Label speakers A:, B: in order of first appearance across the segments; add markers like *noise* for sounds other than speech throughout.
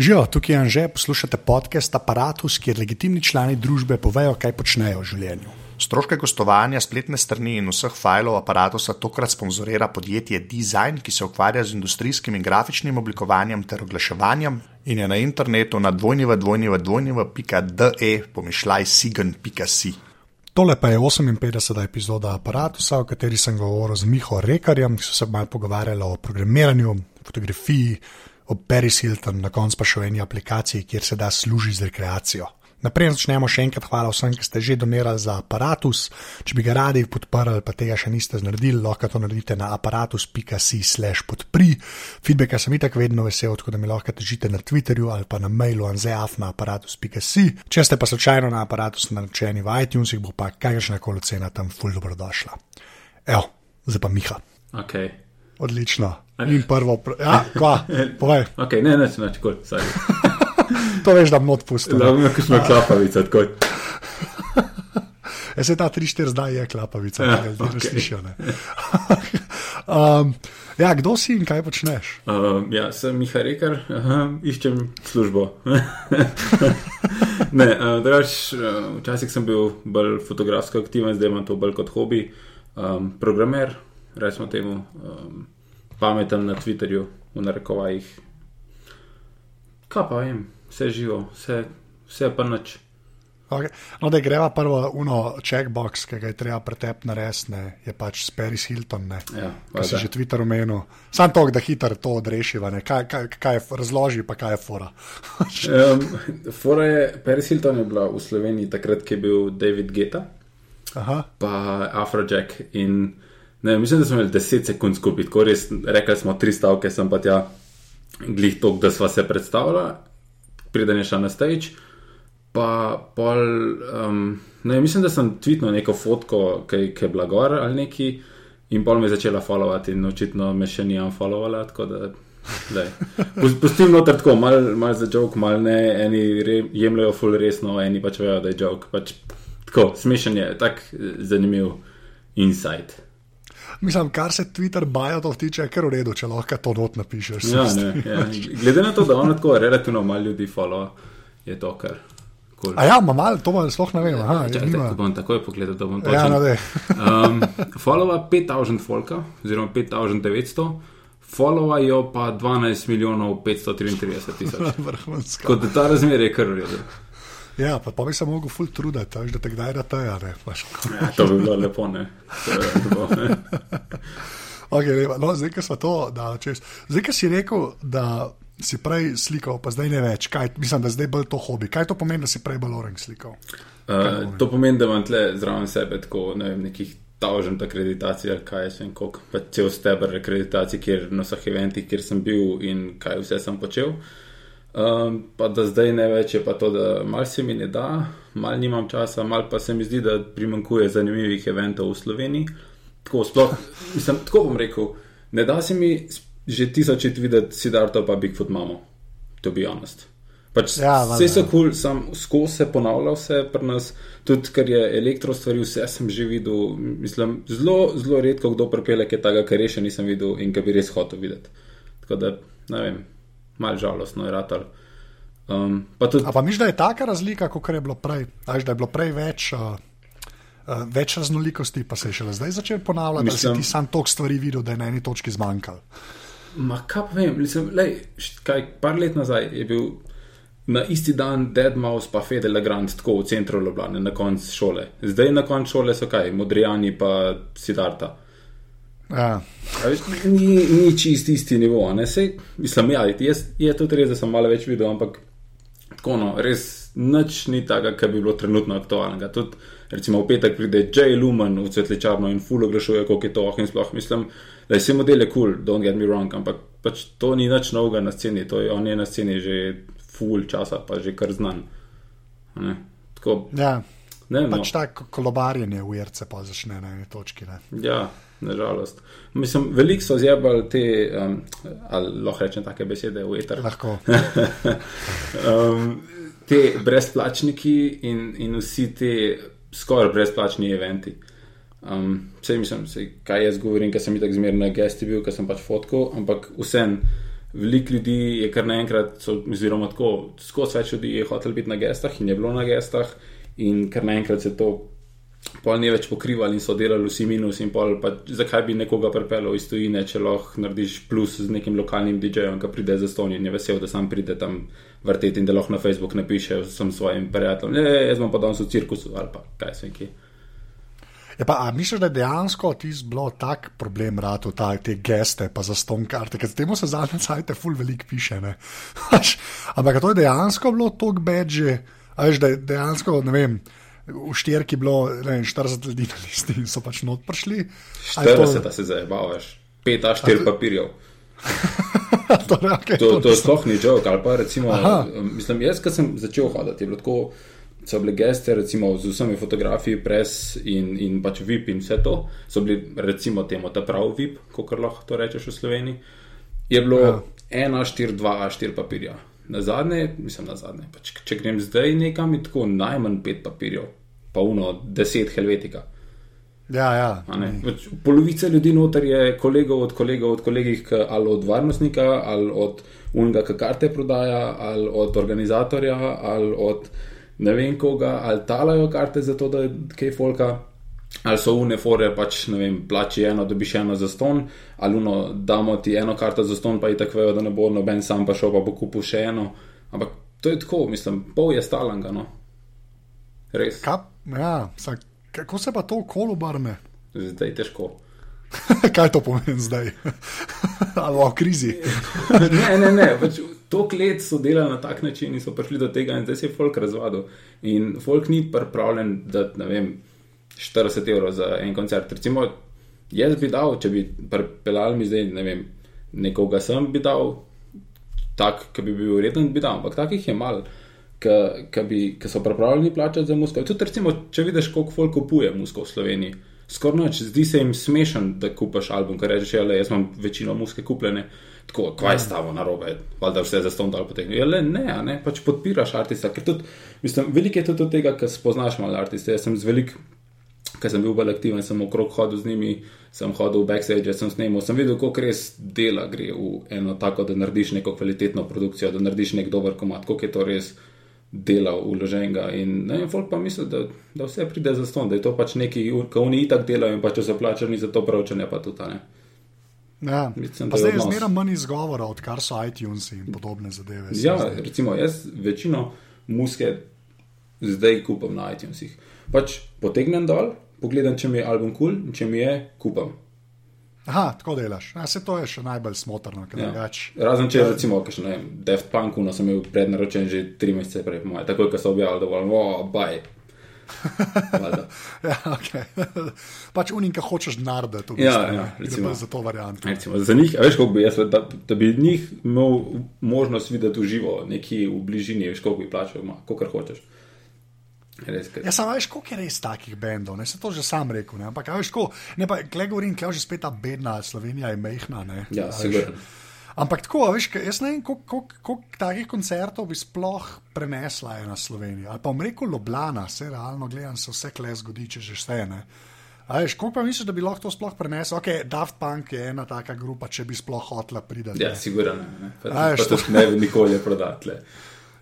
A: Živijo, tukaj je Anže, poslušate podcast Apparatus, kjer legitimni člani družbe povejo, kaj počnejo v življenju. Stroške gostovanja, spletne strani in vseh filev aparata tokrat sponzorira podjetje Design, ki se ukvarja z industrijskim in grafičnim oblikovanjem ter oglaševanjem in je na internetu na dvojnjeva.de pomišljaj sigen.si. Tole pa je 58. epizoda aparata, v kateri sem govoril z Miho Rekarjem, ki so se malo pogovarjali o programiranju, fotografiji, o Paris Hilton, na koncu pa še o eni aplikaciji, kjer se da služiti z rekreacijo. Naprej začnemo še enkrat, hvala vsem, ki ste že donirali za aparatus. Če bi ga radi podprli, pa tega še niste naredili, lahko to naredite na aparatus.si/slash podpri. Feedbacka sem itak vedno vesel, tako da mi lahko težite na Twitterju ali pa na mailu anzeaf na aparatus.si. Če ste pa slučajno na aparatus naročeni v iTunesih, bo pa kakršna koli cena tam ful dobrodošla. Evo, zdaj pa Miha.
B: Okay.
A: Odlično. In prvo, ja, kva, povej. *laughs*
B: Okay, ne, ne, ne, tako, *laughs*
A: to veš, da bom odpustil.
B: Da, no, kot smo klapavica, tako. *laughs*
A: Ja, se ta 3-4 zdaj je klapavica,
B: Ja,
A: ne, okay.
B: okej.
A: slišijo. Ne. um, ja, kdo si in kaj počneš?
B: Uh, ja, sem Miha Rekar, aha, iščem službo. ne, uh, drugač, uh, včasih sem bil bolj fotografsko aktiven, zdaj imam to bolj kot hobi. Um, programer, rečemo temu, um, pameten na Twitterju, v narekovajih. Kaj pa vem, vse živo, vse, vse pa nič.
A: Okay. No, da greva prvo uno checkbox, ki ga je treba pretep naresne, je pač s Paris Hilton, ne.
B: Ja,
A: Kaj si že Twitter omenil. Sam to, da hitro to odrešiva, ne. Kaj, kaj, kaj je, razloži pa, kaj je fora. *laughs*
B: Um, fora je, Paris Hilton je bila v Sloveniji takrat, ko je bil David Geta.
A: Aha.
B: pa Afrojack. In ne, mislim, da smo imeli 10 sekund skupaj, tako res rekli smo tri stavke, sem pa tja glih tok, da sva se predstavila, preden je šla na stage. Pa pol, um, ne, mislim, da sem tweetnil neko fotko, ki je bila gor ali neki, in pol me je začela followati, in očitno me še ni unfollovala. tako da, Pustim noter tako, malo mal za joke, malo ne, eni re- jemljajo full resno, eni pač vejo, da je joke. Pač, tako, smešen je, tak eh, zanimiv insight.
A: Mislim, kar se Twitter bajo to tiče, je kar v redu, če lahko to not napišeš.
B: Ja, ne, ja. Glede na to, da ono tako relativno malo ljudi follow, je to kar. Cool.
A: A ja, ima malo, to pa sploh ne vem. Aha, je,
B: Čakajte,
A: nima.
B: ko bom takoj pogledal, da bom
A: ja,
B: točen.
A: no, dej.
B: Um, *laughs* followa 5000 folka, oziroma 5900, followajo pa 12 milijonov 533 tisoč. *laughs* Kot da ta razmer je kar v redu.
A: Ja, pa, pa bi se mogel ful truditi, da te kdaj da pač.
B: Ja, to bi bilo lepo, ne. Lepo, ne. *laughs*
A: okay, lepa. no, zdaj, ko smo to dali čez. Zdaj, ko si rekel, da si prej slikal, pa zdaj ne več. Kaj, mislim, da zdaj bolj to hobi. Kaj to pomeni, da si prej bolj orang slikal?
B: Uh, to pomeni, da imam tle zraven sebe tako ne vem, nekih tavžent akreditacij ali kaj še en koliko, pa cel steber akreditacij, kjer na vseh eventih, kjer sem bil in kaj vse sem počel. Um, pa da zdaj ne več je pa to, da mal se mi ne da, mal nimam časa, mal pa se mi zdi, da primankuje zanimivih eventov v Sloveniji. Tako, sploh, mislim, tako bom rekel, ne da se mi že tisočit videti Sidarto pa Bigfoot mamo, to bi honest. Pač
A: Ja,
B: ja, vse so kul, cool, sam skozi se ponavlja vse pri nas, tudi ker je elektro stvari, vse sem že videl. Mislim, zelo, zelo redko kdo pripelje kaj takega, kar res še nisem videl in kar bi res hotel videti. Tako da, ne vem, malo žalostno je ratal. Um, pa tudi,
A: A pa miš, da je taka razlika, kot je bilo prej? A veš, da je bilo prej več. Uh, Uh, več raznolikosti pa se je šele zdaj začel ponavljati, da
B: Mislim-
A: si ti sam toliko stvari videl, da je na eni točki zmanjkalo.
B: ma kaj vem, mislim, lej, kaj, par let nazaj je bil na isti dan Dead Mouse pa Fede Legrand tako v centru Ljubljana, na koncu šole. Zdaj na koncu šole so kaj, Modrijani pa Sidarta.
A: Ja.
B: A Veš, ni, ni čist isti nivo. Sej, mislim, ja, jaz, je tudi res, da sem malo več videl, ampak tako no, res nič ni takega, kar bi bilo trenutno aktualnega. Tudi, recimo, v petek pride J. Lumen v cvetličarno in full oglašuje, koliko je to oh in sploh mislim, da je vse modele cool, don't get me wrong, ampak pač to ni nič novega na sceni, to je, on je na sceni že full časa, pa že kar znan. Ne? Tako,
A: ja.
B: ne vem. no.
A: Pač tako kolobarjenje v Jerce pa začne na eni točki. Ne.
B: Ja, nažalost. Mislim, veliko so zjebali te, um, ali lahko rečem take besede v eter.
A: Lahko. *laughs*
B: Um, te brezplačniki in, in vsi ti skoraj brezplačni eventi. Um, vse mislim, sej, kaj jaz govorim, ker sem tako zmerno na gesti bil, ker sem pač fotkal, ampak vsem Veliko ljudi je kar naenkrat, oziroma tako, skozi več ljudi je hotel biti na gestah in je bilo na gestah, in kar naenkrat se to pol ni več pokrivalo in so delali vsi minus, in pol pa zakaj bi nekoga pripeljal iz tujine, če lahko narediš plus z nekim lokalnim DJ-jem, ki pride za ston in je vesel, da sam pride tam vrteti in da lahko na Facebook napiše vsem svojim prijateljem, ne, jaz bom pa danes v cirkusu ali pa kaj se ki.
A: Je pa, a misliš, da je dejansko ti bilo tak problem, rado ta, te geste, pa za ston karte, ker temu se zadnje cajte ful veliko piše. ne. *laughs* Ampak to je dejansko bilo tako bedže, a veš, da dejansko, ne vem, v štirki bilo ne vem, 40 ljudi na listi in so pač not prišli. A je
B: 40 se zabavaš, 5 a 4 papirjev. *laughs*
A: to, torej, okay,
B: To, to sploh ni žog. Ali pa recimo, mislim, jaz, ko sem začel hoditi, je bilo tako, so bile geste, recimo z vsemi fotografiji, pres in, in pač VIP in vse to, so bili recimo temu ta prav VIP, kot lahko to rečeš v Sloveniji. Je bilo
A: Ja.
B: 1, 4, 2, 4 papirja. Na zadnje, mislim na zadnje. Pač, če grem zdaj nekam, je tako najmanj 5 papirjev, pa uno 10 helvetika.
A: Ja, ja.
B: Pač Polovica ljudi noter je kolegov od kolegov, od kolegih, ali od varnostnika, ali od unga, ki karte prodaja, ali od organizatorja, ali od ne vem koga, ali talajo karte za to, da je kaj folka. Ali so une fore, pač ne vem, plači eno, dobiš eno za ston, ali uno, damo ti eno karto za ston, pa je tako vejo, da ne bo noben sam pa šel, pa bo kupil še eno. Ampak to je tako, mislim, pol je stalanga, no. Res,
A: Ka, ja sak, kako se pa to okolo obrne?
B: zdaj težko. *laughs*
A: Kaj to pomeni zdaj? *laughs* Ali v krizi? *laughs*
B: ne, ne, ne. Pač Tok let so delali na tak način in so prišli do tega, in zdaj se je folk razvadil. In folk ni pripravljen dati, ne vem, 40 evrov za en koncert. Recimo, jaz bi dal, če bi pripeljal mi zdaj, ne vem, nekoga sem bi dal, tak, ki bi bil reden, bi dal, ampak takih je malo. Ki so pripravljeni plačati za musko. Tudi, recimo, če vidiš, koliko folk kupuje musko v Sloveniji, skoraj noč, zdi se jim smešen, da kupaš album, ker rečeš, da jaz imam večino muske kupljene. Tako, kvaj stavo na robe, valjda vse za ston dal potegne. Ja, le ne, ne, pač podpiraš artista, ker tudi, mislim, veliko je tudi od tega, ker spoznaš malo artiste. Jaz sem z velik, ker sem bil bolj aktiven, sem okrog hodil z njimi, sem hodil v backstage, sem snemal, sem videl, koliko res dela gre v eno tako, da narediš neko kvalitetno produkcijo, da narediš nek dober komat, koliko je to res dela uloženega. In ne vem, folk pa misli, da, da vse pride za ston, da je to pač neki, ko oni itak delajo in pa če so plačani za to pravčanje, pa tudi ne.
A: Ja.
B: Mislim,
A: Pa zdaj je zmeraj manj izgovora, odkar so iTunes in podobne zadeve. se
B: Ja, recimo, jaz večino muske zdaj kupam na iTunesih. Pač potegnem dol, pogledam, če mi je album kul, cool, in če mi je, kupam.
A: Aha, tako delaš. Ja, se to je še najbolj smotrno, ker
B: Ja.
A: drugače.
B: Razen če recimo, kaj še ne vem, Deft Punk, no sem imel prednaročen že tri mesece prej, po moje, takoj, ko so objavili, da bom, oh, baj. *laughs*
A: Ja, okay. *laughs* pač unim, ki hočeš narediti,
B: Ja, ja, recimo.
A: za to varianto.
B: Recimo, za njih, a veš, kako bi jaz, da, da bi njih imel možnost videti v živo, nekje v bližini, veš, koliko bi plačal, koliko hočeš. Res,
A: Ja, samo veš, koliko je res takih bendov, ne se to že sam rekel. Ne? Ampak, veš, ko, ne pa, klej govorim, klej že spet ta bedna, Slovenija je mehna. Ne?
B: Ja,
A: A veš.
B: sigurno.
A: Ampak tako, veš, jaz ne vem, koliko- koliko koliko takih koncertov bi sploh prenesla ena Slovenija. Ali pa bom rekel Ljubljana, se realno gledam, se vse kle zgodi, če že vse ne. A veš, koliko pa misliš, da bi lahko to sploh prenesel? Ok, Daft Punk je ena taka grupa, če bi sploh hotla priti.
B: Ja, sigurno ne. ne. Pa,
A: A,
B: pa
A: veš,
B: tudi ne bi nikoli prodati.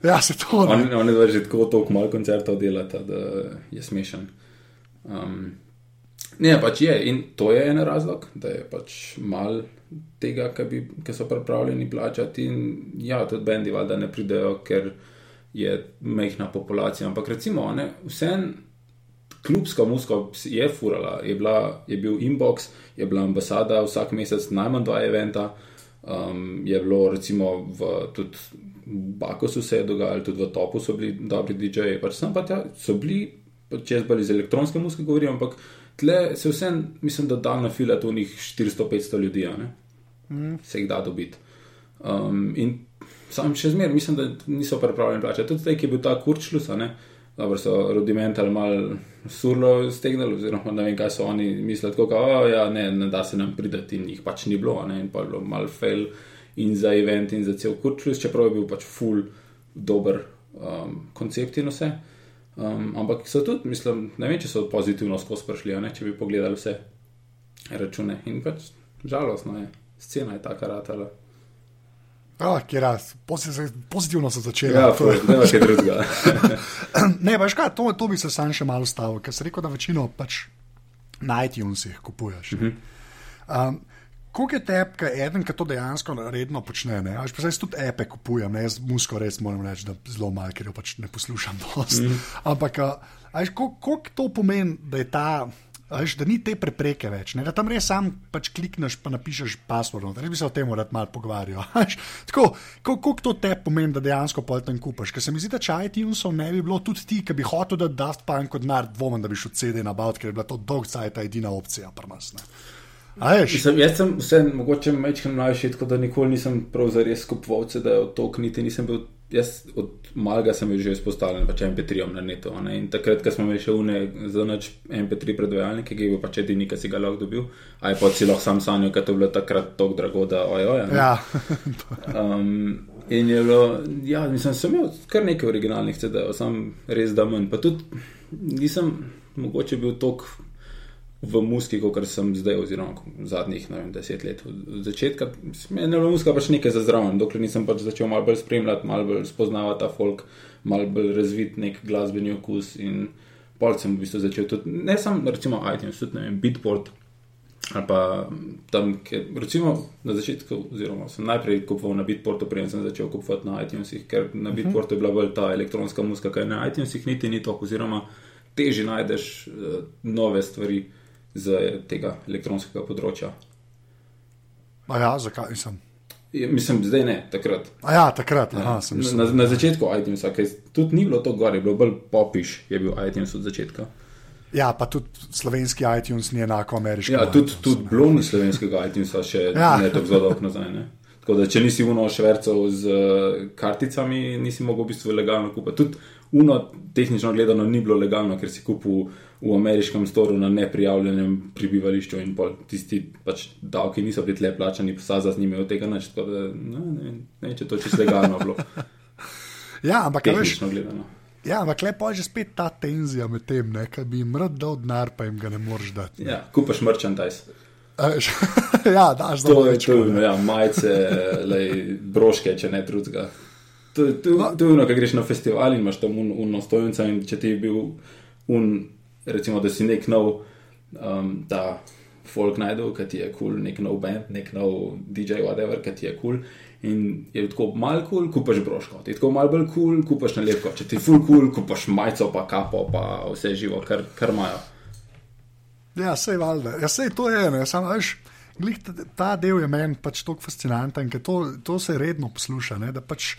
A: Ja se to ne.
B: On, on je že tako toliko malo koncertov delata, da je smešen. Um, ne, pač je in to je en razlog, da je pač mal tega, ki so pripravljeni plačati. In ja, tudi bendi valjda ne pridejo, ker je mehna populacija. Ampak recimo, ne, vsem. Klubska muska je furala, je, bila, je bil inbox, je bila ambasada vsak mesec, najmanj dva eventa. Um, je bilo recimo v, tudi Bakosu se je dogajalo, tudi v Topu so bili dobri DJ-ji, pač sem pa tja, so bili, če jaz bolj iz elektronske muzike govorim, ampak tle se vsem, mislim, da da na fila tu njih 400-500 ljudi? Mm. se jih da dobiti. Um, in sam še zmeraj mislim, da niso pripravljeni plačati. Tudi zdaj, ki je bil ta kurčlus. Dobro, so rudimental mal surlo stegnili, oziroma ne vem, kaj so oni mislili, tako da oh, ja, ne, ne da se nam pridati in jih pač ni bilo, ne, in pa je bilo mal fail in za event in za cel kurčlus, čeprav je bil pač full dober um, koncept in vse. Um, ampak so tudi, mislim, ne vem, če so pozitivno skozi prišli, ne, če bi pogledali vse račune. In pač žalostno je, scena je taka ratala.
A: Oh, raz, pozitivno so začeli.
B: Ja, to je nekaj drugega. *laughs*
A: ne, veš kaj, to, to bi se sam še malo stavil, ker si rekel, da večino pač na iTunesih kupuješ. Uh -huh. um, Kako je tebi, kaj eden, ki to dejansko redno počne? Jaz pa se tudi epe kupujem, ne? jaz musko res moram reči, da zelo malo, ker jo pač ne poslušam *laughs* dosti. Mm. Ampak, koliko to pomeni, da je ta Veš, da ni te prepreke več, ne? da tam res sam pač klikneš, pa napišeš password. Res bi se o tem rad malo pogovarjal. *laughs* Tako, koliko to te pomeni, da dejansko pol tam kupaš? Ker se mi zdi, da če iTunesov ne bi bilo tudi ti, ki bi hotel dati Daft Punk kot nar, dvomem, da bi šel CD na baut, ker je bila to dolg cajt edina opcija pri nas.
B: Mislim, jaz sem vse mogoče mečkam mlajši, tako da nikoli nisem prav zares kupoval, da je to kniti nisem bil jaz od malega sem že izpostavljen pač MP3 na netu. Ne? In takrat, ko smo imeli še une za noč MP3 predvajalnike, ki je bil pač edini, ki si ga lahko dobil, aj pa si lahko sam sanjal, ker to je bilo takrat tako drago, da ojo.
A: Ja.
B: um, in je bilo, ja, mislim, sem imel kar nekaj originalnih CD-jev, sem res da manj. Pa tudi nisem mogoče bil tok v muski, kot sem zdaj, oziroma zadnjih vem, deset let. Od začetka je bila muska pač nekaj za zdravo, dokler nisem pač začel malo bolj spremljati, malo bolj spoznavati ta folk, malo bolj razvit nek glasbeni okus. In palcem v bistvu začel tudi, ne samo recimo iTunes, tudi vem, Beatport. Ali pa tam, ker, recimo na začetku, oziroma sem najprej kupoval na Bitportu, preden sem začel kupovati na iTunesih, ker na mhm. Bitportu je bila bolj ta elektronska muska, kaj na iTunesih niti ni toliko, oziroma teži najdeš uh, nove stvari z tega elektronskega področja.
A: Ja, zakaj nisem?
B: Mislim, zdaj ne, takrat.
A: Ja, takrat. Aha,
B: ja. na, na začetku iTunes, ki tudi ni bilo to gor, je bilo bolj popiš, je bil iTunes od začetka.
A: Ja, pa tudi slovenski iTunes ni enako ameriški.
B: Ja, tudi, tudi blomi slovenskega iTunesa še ja. ne tako zelo dolgo nazaj. Ne? Tako da, če nisi uno švercev z uh, karticami, nisi mogel v bistvu legalno kupiti. Tudi uno, tehnično gledano, ni bilo legalno, ker si kupil v ameriškem storu na neprijavljenem prebivališču in pol tisti pač davki niso bili tle plačani, pa za z njimi od tega nič. No, ne, ne, ne, če to čisto legalno bilo.
A: ja, ampak tehnično veš, gledano. Ja, ampak lepo je že spet ta tenzija med tem, da bi jim rad dal denar, pa jim ga ne moreš dati.
B: Ja, kupaš merchandise. *laughs*
A: ja, daš
B: več. To je ja, majice, lej, broške, če ne drugega. To je no. ono, kaj greš na festival in imaš tam uno stojnico in če ti je bil un recimo, da si nek nov, um, da folk najdel, ki ti je kul, cool, nek nov band, nek nov DJ, whatever, ki ti je kul. Cool. In je tako malo kul, cool, kupaš broško, ti je tako malo bolj kul, cool, kupaš nalepko, če ti je full kul, cool, kupaš majico, pa kapo, pa vse živo, kar, kar imajo.
A: Ja, sej valjda. Ja, sej to je, ne, samo veš. Glih, ta del je meni pač tako fascinanten, ker to, to se redno posluša. Ne, da pač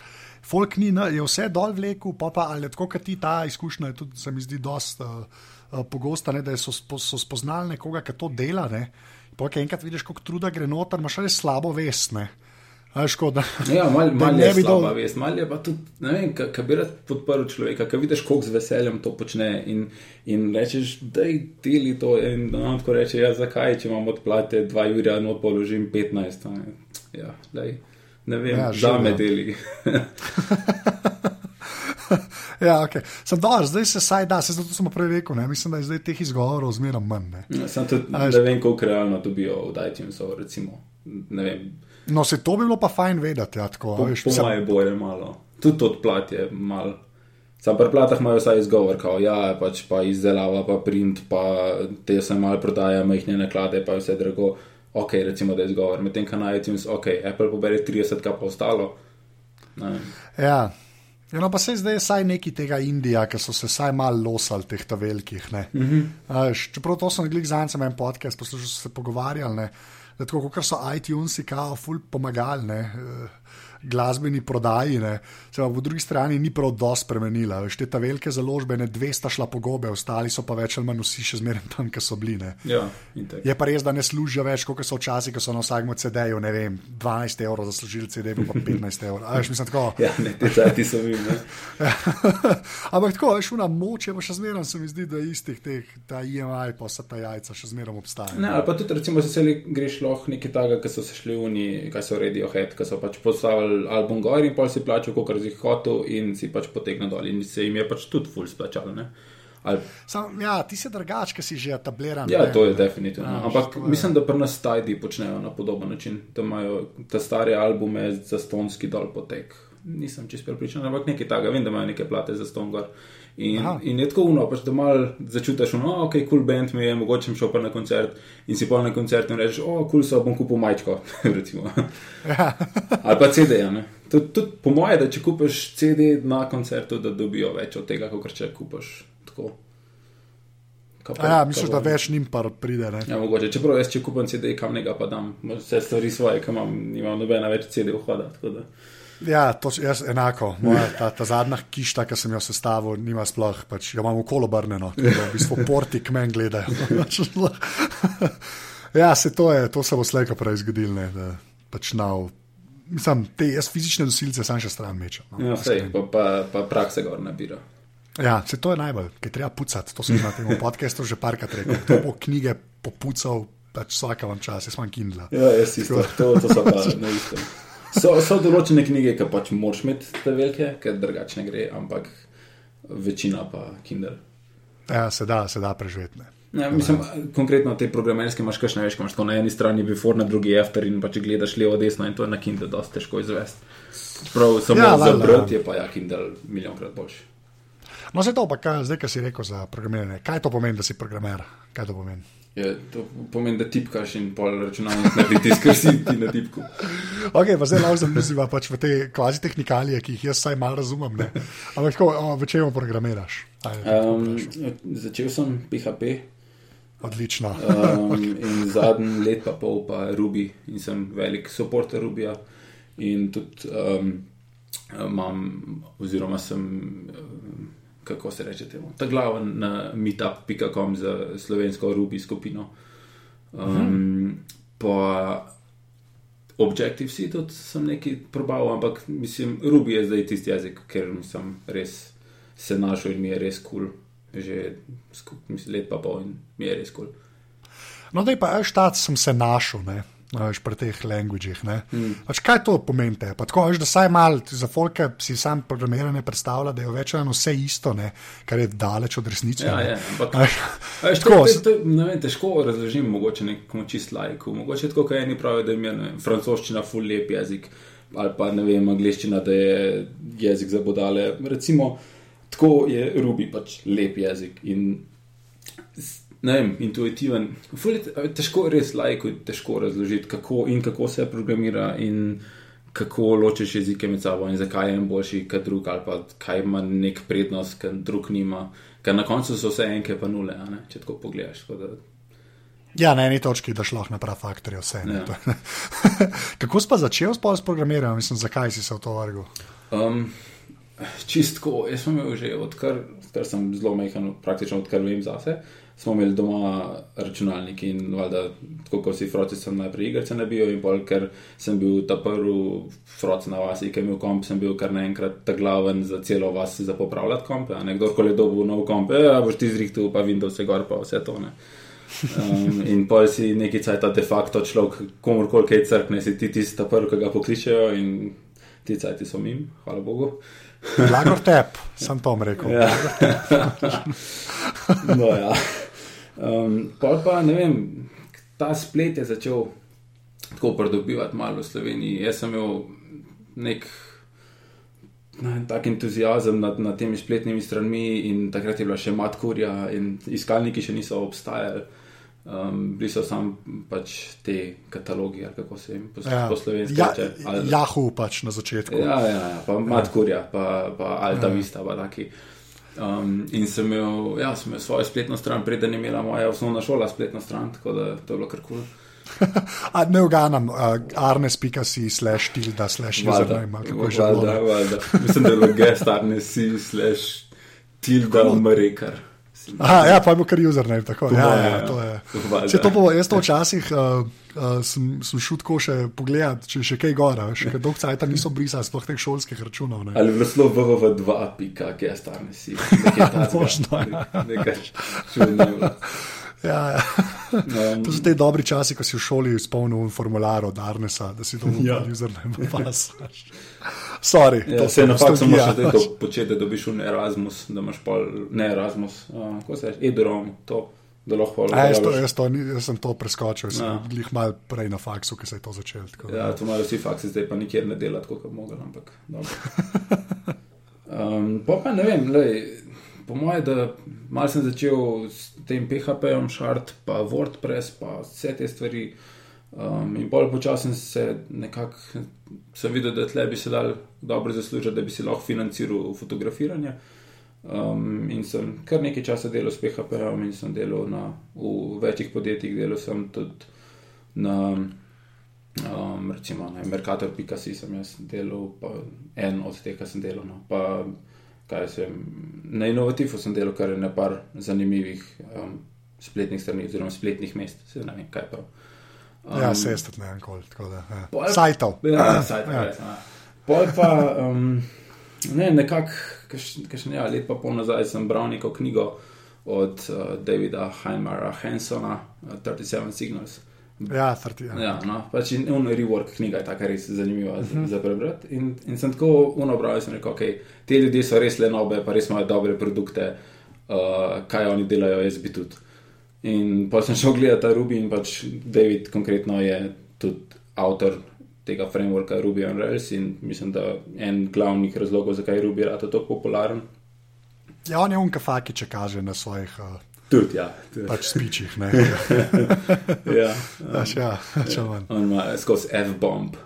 A: folk ni, ne, je vse dol vlekel, pa pa ali tako, kot ti ta izkušnja, je tudi, se mi zdi, dosta. Uh, uh, pogosta, ne, da so, so spoznali nekoga, ki to dela. Ne. Pa, ki enkrat vidiš, kako truda gre noter, imaš res slabo vest. Ne. Škoda.
B: Ja, malo mal je slaba dol... vest, malo je pa tudi, ne vem, kaj bi rad podprl človeka, ki vidiš, koliko z veseljem to počne in, in rečeš, da je deli to in on tako reče, ja, zakaj, če imam odplate 2 jurja, no položim 15. Ne, ja, daj, ne vem, ja, za me deli. *laughs*
A: ja, okay. Sem dobro, zdaj se saj da, se zato sem prej rekel, ne? mislim, da je zdaj teh izgovorov zmeraj manj. Ne,
B: ja, sem tudi, A, ne vem, koliko realno dobijo v iTunesu, recimo.
A: No, se to bi bilo pa fajn vedeti. Ja, tako,
B: po veš, po sem... je boje malo, tudi odplat je malo. Sam pri platah imajo vsaj izgovor, kao, ja, pač pa izdelava, pa print, pa te se malo prodaja, majhne naklade, pa vse drago. Ok, recimo, da je izgovor. Medtem, kaj na iTunes, ok, Apple pobere 30, kaj pa ostalo.
A: Ja. Ja, no, pa se zdaj vsaj neki tega Indija, ki so se vsaj malo losali teh velikih. Mm -hmm. uh, čeprav to sem glik za en podcast, poslušal sem se pogovarjali, da tako kot so iTunes, kao, ful pomagali. Uh, glasbeni prodaji, ne, se pa po drugi strani ni prav dosto spremenila. Veš, te ta velike založbe, ne dve sta šla po gobe, ostali so pa več ali manj vsi še zmeraj tam, ki so bili.
B: Ja,
A: je pa res, da ne služijo več, kot so včasih, ko so na vsakem CD-ju, ne vem, 12 evrov za služil CD, pa 15 evrov. Veš, mislim, tako. *laughs*
B: Ja, ne, te cajti so vi. *laughs*
A: Ampak tako, veš, una moč je pa še zmeraj, se mi zdi, da istih teh, ta IMI, pa vsa ta jajca še zmeraj obstajajo.
B: Ne, ali pa tudi, recimo, se greš lahko nekaj takega, ki so se šli v njih, kaj so Radiohead, ki so pač postavili album gor in pa si plačal, kot si hotel, in si pač potegnil dol. In se jim je pač tudi ful splačalo. Ali,
A: Sam, ja, ti si drugač, ki si že etabliran.
B: ja,
A: ne.
B: to je definitivno.
A: Ja,
B: Ampak
A: je-
B: mislim, da pri nas tajdi počnejo na podoben način. Da imajo te stare albume za stonski dol potek. Nisem čest prepričan, ampak nekaj takega. Vem, da imajo neke plate za ston gor. In,
A: Aha.
B: in je tako uno, pač, da mal začutiš, no, ok, cool band mi je, mogoče šel pa na koncert in si pa na koncert in rečeš, o, kul cool so, bom kupil majčko, *laughs* recimo.
A: Ja.
B: Ali pa CD-ja. ne. Tudi, tudi po moje, da če kupiš CD na koncertu, da dobijo več od tega, kot če kupiš tako. Pa-
A: ja, misliš, da več njim par pride. Ne?
B: Ja, mogoče. Čeprav jaz, če kupim CD, kam nekaj pa dam, vse stvari svoje, ki imam, nimam nobena več CD vhoda. tako da.
A: Ja, to je jaz enako. Moja, ta, ta zadnja kišta, ki sem jo sestavil, nima sploh, pač, jo imam okolo obrnjeno, tako da v bistvu portik meni gledajo. *laughs* ja, se to je, to se bo slejko prej zgodilo, ne, da pač nav. Mislim, te, jaz fizične nosilce sam še stran mečem. No,
B: Ja, vse, pa, pa, pa prakse gor nabira.
A: Ja, se to je najbolj, ki treba pucati. To sem na tem podkastu že parkrat rekel. To bo knjige popucal, pač vsaka vam čas, jaz imam Kindle.
B: Ja, jaz isto, to, to so pa na istem. So, so določene knjige, ki pač moraš imeti te velike, ker drugače ne gre, ampak večina pa Kindle.
A: Ja, se da, se da preživeti.
B: Ja, mislim, konkretno te programerske imaš kakšne več, ko imaš tako na eni strani before, na drugi after in pa če gledaš levo, desno in to je na Kindle dosti težko izvesti. Prav samo
A: Ja,
B: ja, za brati
A: ja.
B: je pa ja Kindle milijonkrat boljši.
A: No, zdaj to pa, kaj, zdaj, kar si rekel za programiranje. Kaj to pomeni, da si programer? Kaj to pomeni?
B: Je, to pomeni, da tipkaš in pol računalnik naredi tisto, kar si ti na tipku.
A: Ok, pa zdaj lahko zamisliva pač v te kvazi tehnikalije, ki jih jaz vsaj malo razumem. Ne? Ampak tako, o, v čem programiraš? Ajde,
B: Um, začel sem PHP
A: Odlično.
B: um, *laughs* in zadnji let pa pol pa Ruby in sem velik supporter Rubyja in tudi um, imam, oziroma sem, um, kako se reče temu, ta glaven na meetup.com za slovensko Ruby skupino. Um, pa Objective-C tudi sem nekaj probal, ampak mislim, Ruby je zdaj tisti jezik, ker sem res se našel in mi je res kul. Cool. Že skup, mislim, let pa pol in mi je res kul. Cool.
A: No, da pa štat sem se našel. Ne? Veš, pri teh languagih. Hmm. Pač, kaj to pomeni? Pa Tako, veš, da saj malo za folke si sam programiranje predstavlja, da je več ali manj vse isto, ne? kar je daleč od resnice.
B: Ja,
A: ne.
B: ja, ampak
A: veš,
B: Veš,
A: Tako,
B: to, to, to, vem, težko razložim, mogoče nekomu čist lajku. Mogoče tako, kot eni pravijo, da jim je vem, francoščina ful lep jezik, ali pa ne vem, angliščina, da je jezik za bodale. Recimo, tako je Ruby pač lep jezik in ne vem, intuitiven. Ful je težko res lajku, težko razložiti, kako in kako se programira in kako ločiš jezike med sabo in zakaj je en boljši kot drug, ali pa kaj ima nek prednost, ker drug nima. Ker na koncu so vse enke pa nule, ne, če tako pogledaš. Tako da,
A: Ja, na eni točki daš lahko na prav faktorje vse. ne,
B: Ja. *laughs*
A: Kako si pa začel s programiranjem? Mislim, zakaj si se v to vrgel?
B: Um, čistko, jaz sem imel že odkar, odkar sem zelo majhen, praktično odkar vem zase. Smo imeli doma računalnik in valjda, tako kot vsi froci, sem najprej igrice nabil in pol, ker sem bil ta prvi froc na vasi, ki je imel komp, sem bil kar naenkrat ta glaven za celo vas za popravljati kompe. a ne, Kdorkoli je dobil nov komp, ja, boš ti zrihtel, pa Windows je gor, pa vse to ne. Um, in pol si neki cajt de facto človek, komorkoli kaj crkne, si ti tisti prvi, ki ga pokličejo in ti cajti so mim, hvala Bogu.
A: Blagor tep, sem to rekel.
B: Ja. *laughs* no, ja. Um, pa ne vem, ta splet je začel tako pridobivati malo v Sloveniji. Jaz sem imel nek ne, tak entuzijazem nad, nad temi spletnimi stranmi in takrat je bila še matkurja in iskalniki še niso obstajali. Um, bili so sam pač te katalogi, ali kako se jim po,
A: Ja,
B: po slovenski
A: ja,
B: reče. ali-
A: Yahoo pač na začetku.
B: Ja, ja, ja pa Matkurja, pa, pa Alta Vista, pa taki. Um, in sem imel, ja, sem imel svojo spletno stran, preden je imela moja osnovna šola spletno stran, tako da to je bilo kar kul. *laughs*
A: A, ne uganam, uh, arnes.si slash tilda slash username, kako je že ne.
B: valjda. Mislim, da je bilo gestarne si slash tilda marekar.
A: Aha, ja, pa je bil kar username. Tako, ja, ja,
B: ja.
A: to je. To bo, jaz to včasih uh, uh, sem, sem šel tako še pogledat, če je še kaj gora, še kaj dolg cajt niso brisali, sploh teh šolskih računov. Ne.
B: Ali v naslovu www2, pika, gestarne si. Nekaj *laughs*
A: Možno,
B: takega. Nekaj čudnega.
A: Ja, ja.
B: Um, *laughs*
A: To so te dobri časi, ko si v šoli izpolnil formular od Arnesa, da si to *laughs*
B: Ja.
A: username pas. *laughs* Sorry,
B: Ja,
A: to
B: se na faksu moraš zdaj to početi, da dobiš un Erasmus, da imaš pol, ne Erasmus, uh, kako se reče, Edurom, to,
A: A, jaz, to, jaz, to, jaz sem to preskočil, sem
B: Ja.
A: glih mal prej na faksu, ki se je to začel. tako
B: Ja, to imajo vsi faksi, zdaj pa nikjer ne dela tako, kot mogel, ampak dobro. Um, pa pa ne vem, lej, po mojem, da mal sem začel s tem PHP-jem, Shard, pa WordPress, pa vse te stvari. Um, in bolj počasem se nekako sem videl, da tle bi se dal dobro zaslužiti, da bi si lahko financiral fotografiranje. Um, in sem kar nekaj časa delal s PHP-jem in sem delal na, v večjih podjetjih, delal sem tudi na um, recimo na Mercator.si sem jaz delal, pa en od teh, ki sem delal. No. Pa, kaj sem, na inovativu sem delal kar nekaj zanimivih um, spletnih strani oziroma spletnih mest, se ne vem kaj prav. Um,
A: Ja, sestet ne vem koliko. tako da, ja.
B: Pol-
A: Sajtov.
B: Ja, ja. ja. Pol pa, um, ne, nekako, kakšen ja, let pa pol nazaj sem bral neko knjigo od uh, Davida Heimera Hansona, uh, 37 Signals.
A: Ja, 30, ja.
B: Ja, no, pač in un rework knjiga je taka res zanimiva uh -huh. za prebrati. In, in sem tako unobral in sem rekel, ok, te ljudje so res le nobe, pa res imajo dobre produkte, uh, kaj oni delajo, jaz bi tudi. In pa sem šel gledati ta Ruby in pač David konkretno je tudi avtor tega frameworka Ruby on Rails in mislim, da en glavnih razlogov, zakaj je Ruby rado tako popularen.
A: ja, on je unka faki, če kaže na svojih uh,
B: Tudi, ja. Tudi.
A: pač spičih. ne. *laughs* *laughs*
B: ja.
A: Pač, ja, če manj.
B: On ima skozi F-bomb.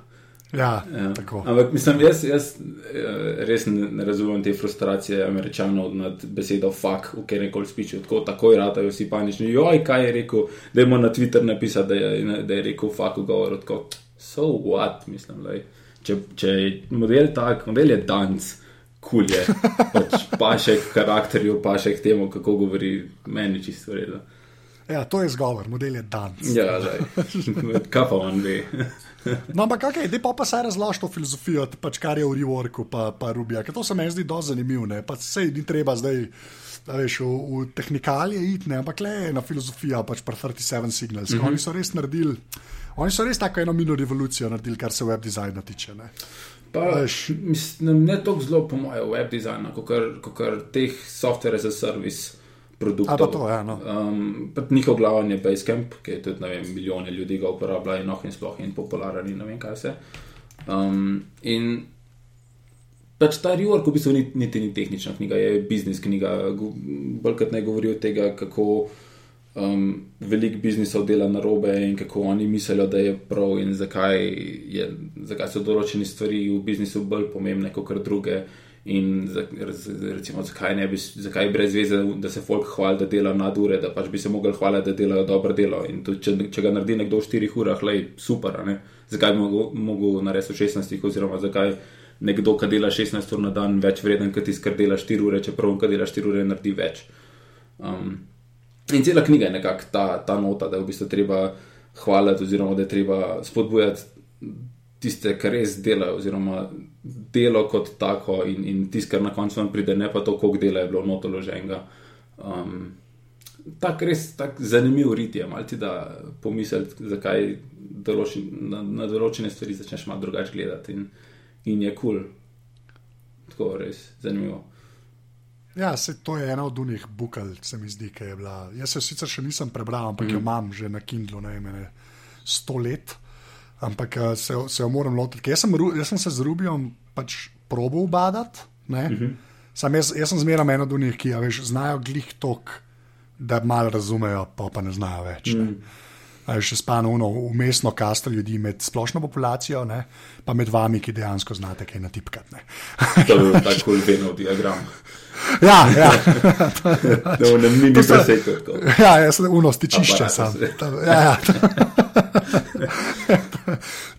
A: Ja,
B: Ja.
A: tako.
B: Ampak mislim, jaz, jaz eh, res ne, razumem te frustracije američanov nad besedo fuck v kjerkoli spiču. Tako takoj ratajo vsi panični. Joj, kaj je rekel, da je mu na Twitter napisal, da je, da je rekel fuck v govoru. Tako, so what, mislim. Lej. Če, če je model tak, model je danc. Kul je, pač paše k karakterju, paše k temu, kako govori, meni čisto redo.
A: Ja, to je zgovor, model je dan.
B: Ja, kaj pa on ve.
A: No, ampak okay, dej pa pa saj razloži to filozofijo, pač kar je v reworku, pa, pa Rubija, ker to se meni zdi dosti zanimivo. ne. Pa sej ni treba zdaj. Veš, v, v tehnikalije iti, ne, ampak le ena filozofija, pač pri 37 Signals. Mm -hmm. Oni so res naredili, oni so res tako eno mino revolucijo naredili, kar se web dizajna tiče. Ne.
B: Pa,
A: Veš.
B: mislim, ne tako zelo, po mojem, web dizajna, kot kar teh software as a service produktov.
A: A pa to, ja, no.
B: um, njihov glaven je Basecamp, ki je tudi, ne vem, milijone ljudi ga uporablja in noh in sploh in popularen in ne vem kaj vse. Um, in pač ta rework v bistvu ni, niti ni tehnična knjiga, je biznis knjiga. Bolj kot ne govori o tega, kako um, veliko biznisov dela na robe in kako oni mislijo, da je prav in zakaj, je, zakaj so določene stvari v biznisu bolj pomembne kot druge. In za, recimo, zakaj, bi, zakaj brez veze, da se folk hvali, da dela nadure, da pač bi se mogli hvaliti, da delajo dobro delo. In tudi, če, če ga naredi nekdo v 4 urah, lej, super, ne? zakaj bi mogel, mogel narediti v 16, oziroma zakaj nekdo, ki dela 16 ur na dan, več vreden kot tisti, ki dela 4 ure, čeprav on, ki dela 4 ure, naredi več. Um, in cela knjiga je nekako ta, ta nota, da je v bistvu treba hvaliti, oziroma da je treba spodbujati tiste, ki res delajo, oziroma delo kot tako in, in tisto, kar na koncu vam pride, ne pa to, koliko dela je bilo notoloženega. Um, Tako res tak zanimiv rit je, malo ti da pomisliti, zakaj določen, na, na določene stvari začneš malo drugače gledati in, in je kul. Cool. Tako res zanimivo.
A: Ja, se, to je ena od unih bukal, se mi zdi, ki je bila. Jaz se jo sicer še nisem prebral, ampak mm. jo imam že na Kindlu, ne vem, sto let. Ampak eh, se, se jo moram lotiti. Jaz sem, jaz sem se z Rubijom pač probo ubadati. Mm -hmm. Sam jaz, jaz sem zmeraj eno od unih, ki ja, veš, znajo glih tok, da malo razumejo, pa pa ne znajo več. Ne. Je še spanovno umestno kasto ljudi med splošno populacijo, ne, pa med vami, ki dejansko znate kaj natipkati. ne. *laughs*
B: To je bil tak kul venov diagram.
A: Ja, ja.
B: Da v nem mini
A: To so-
B: preseku.
A: Ja, jaz sem uno stičišče sam. Tam, ja, ja. *laughs*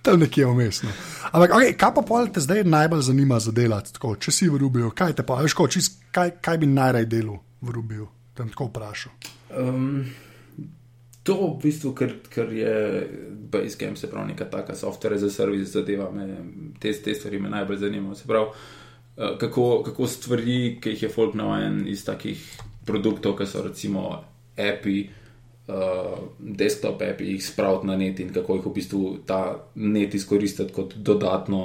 A: Tam nekje vmesno. Ampak, okay, kaj pa pol te zdaj najbolj zanima za delati? Tako, če si v Rubiju, kaj te pa, veš, ko, čist, kaj, kaj bi najraj delal v Rubiju? Tam tako vprašal.
B: Um, to v bistvu, ker, ker je Basecamp, se pravi, neka taka software za servis zadeva, me, te, te stvari me najbolj zanimajo. Se pravi, eh, kako, kako stvari, ki jih je folk navajen iz takih produktov, ki so recimo API, uh, desktop api, jih spraviti na net in kako jih v bistvu ta net izkoristiti kot dodatno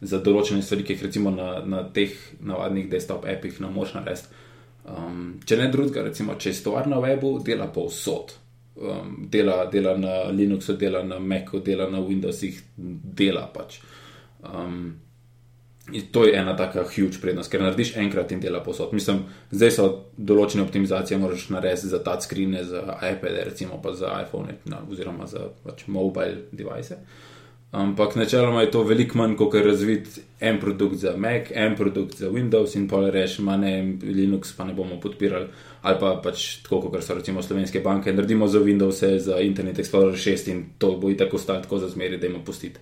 B: za določene stvari, ki jih recimo na, na teh navadnih desktop apih ne moš narediti. Um, če ne drugega, recimo, če je stvar na webu, dela povsod. Um, dela, dela na Linuxu, dela na Macu, dela na Windowsih, dela pač. Um, In to je ena taka huge prednost, ker narediš enkrat in dela posod. Mislim, zdaj so določene optimizacije, moraš narediti za touchscreen, za iPad, recimo pa za iPhone, no, oziroma za pač mobile device. Ampak načeloma je to veliko manj, kot je razvit en produkt za Mac, en produkt za Windows in pa reš, manj Linux pa ne bomo podpirali. Ali pa pač tako, kot so recimo slovenske banke, naredimo za Windows, za Internet Explorer 6 in to bo i tako stalo, tako za zmeri, da ima pustiti.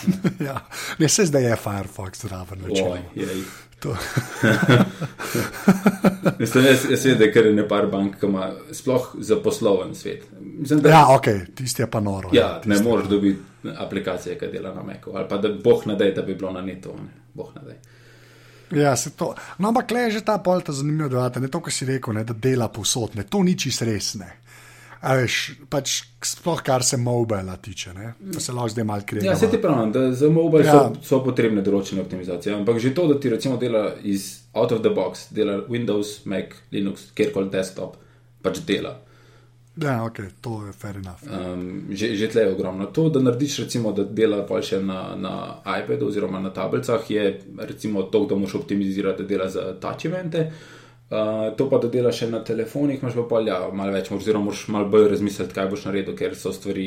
B: *laughs*
A: ja, ne se zdaj je Firefox zraven. *laughs*
B: Mislim, jaz, jaz vem, da je kar nekaj bank, ki ima sploh za posloven svet. Mislim,
A: da, ja, ok, tisti je pa noro.
B: Ja, ja ne moreš dobiti aplikacije, ki dela na Meku. Ali pa da boh ne da, da bi bilo na netu. Boh ne da.
A: Ja, no, ampak le je že ta polta zanimiva, da ne to, kar si rekel, ne, da dela povsod. Ne, to ni čisto resne. Veš, pač sploh kar se mobila tiče, ne? da se lahko zdaj malo krije.
B: Ja, se ti pravi, da za mobile ja. so, so potrebne določene optimizacije. Ampak že to, da ti recimo dela iz out of the box, dela Windows, Mac, Linux, kjerkoli desktop, pač dela.
A: Ja, ok, to je fair enough.
B: Um, že že tle je ogromno. To, da narediš, recimo, da dela pa še na, na iPadu oziroma na tablicah, je recimo to, da moš optimizirati, da dela za touch evente. Uh, to pa da delaš na telefonih, imaš pa polja malo več, oziroma moraš malo bolj razmisliti, kaj boš naredil, ker so stvari,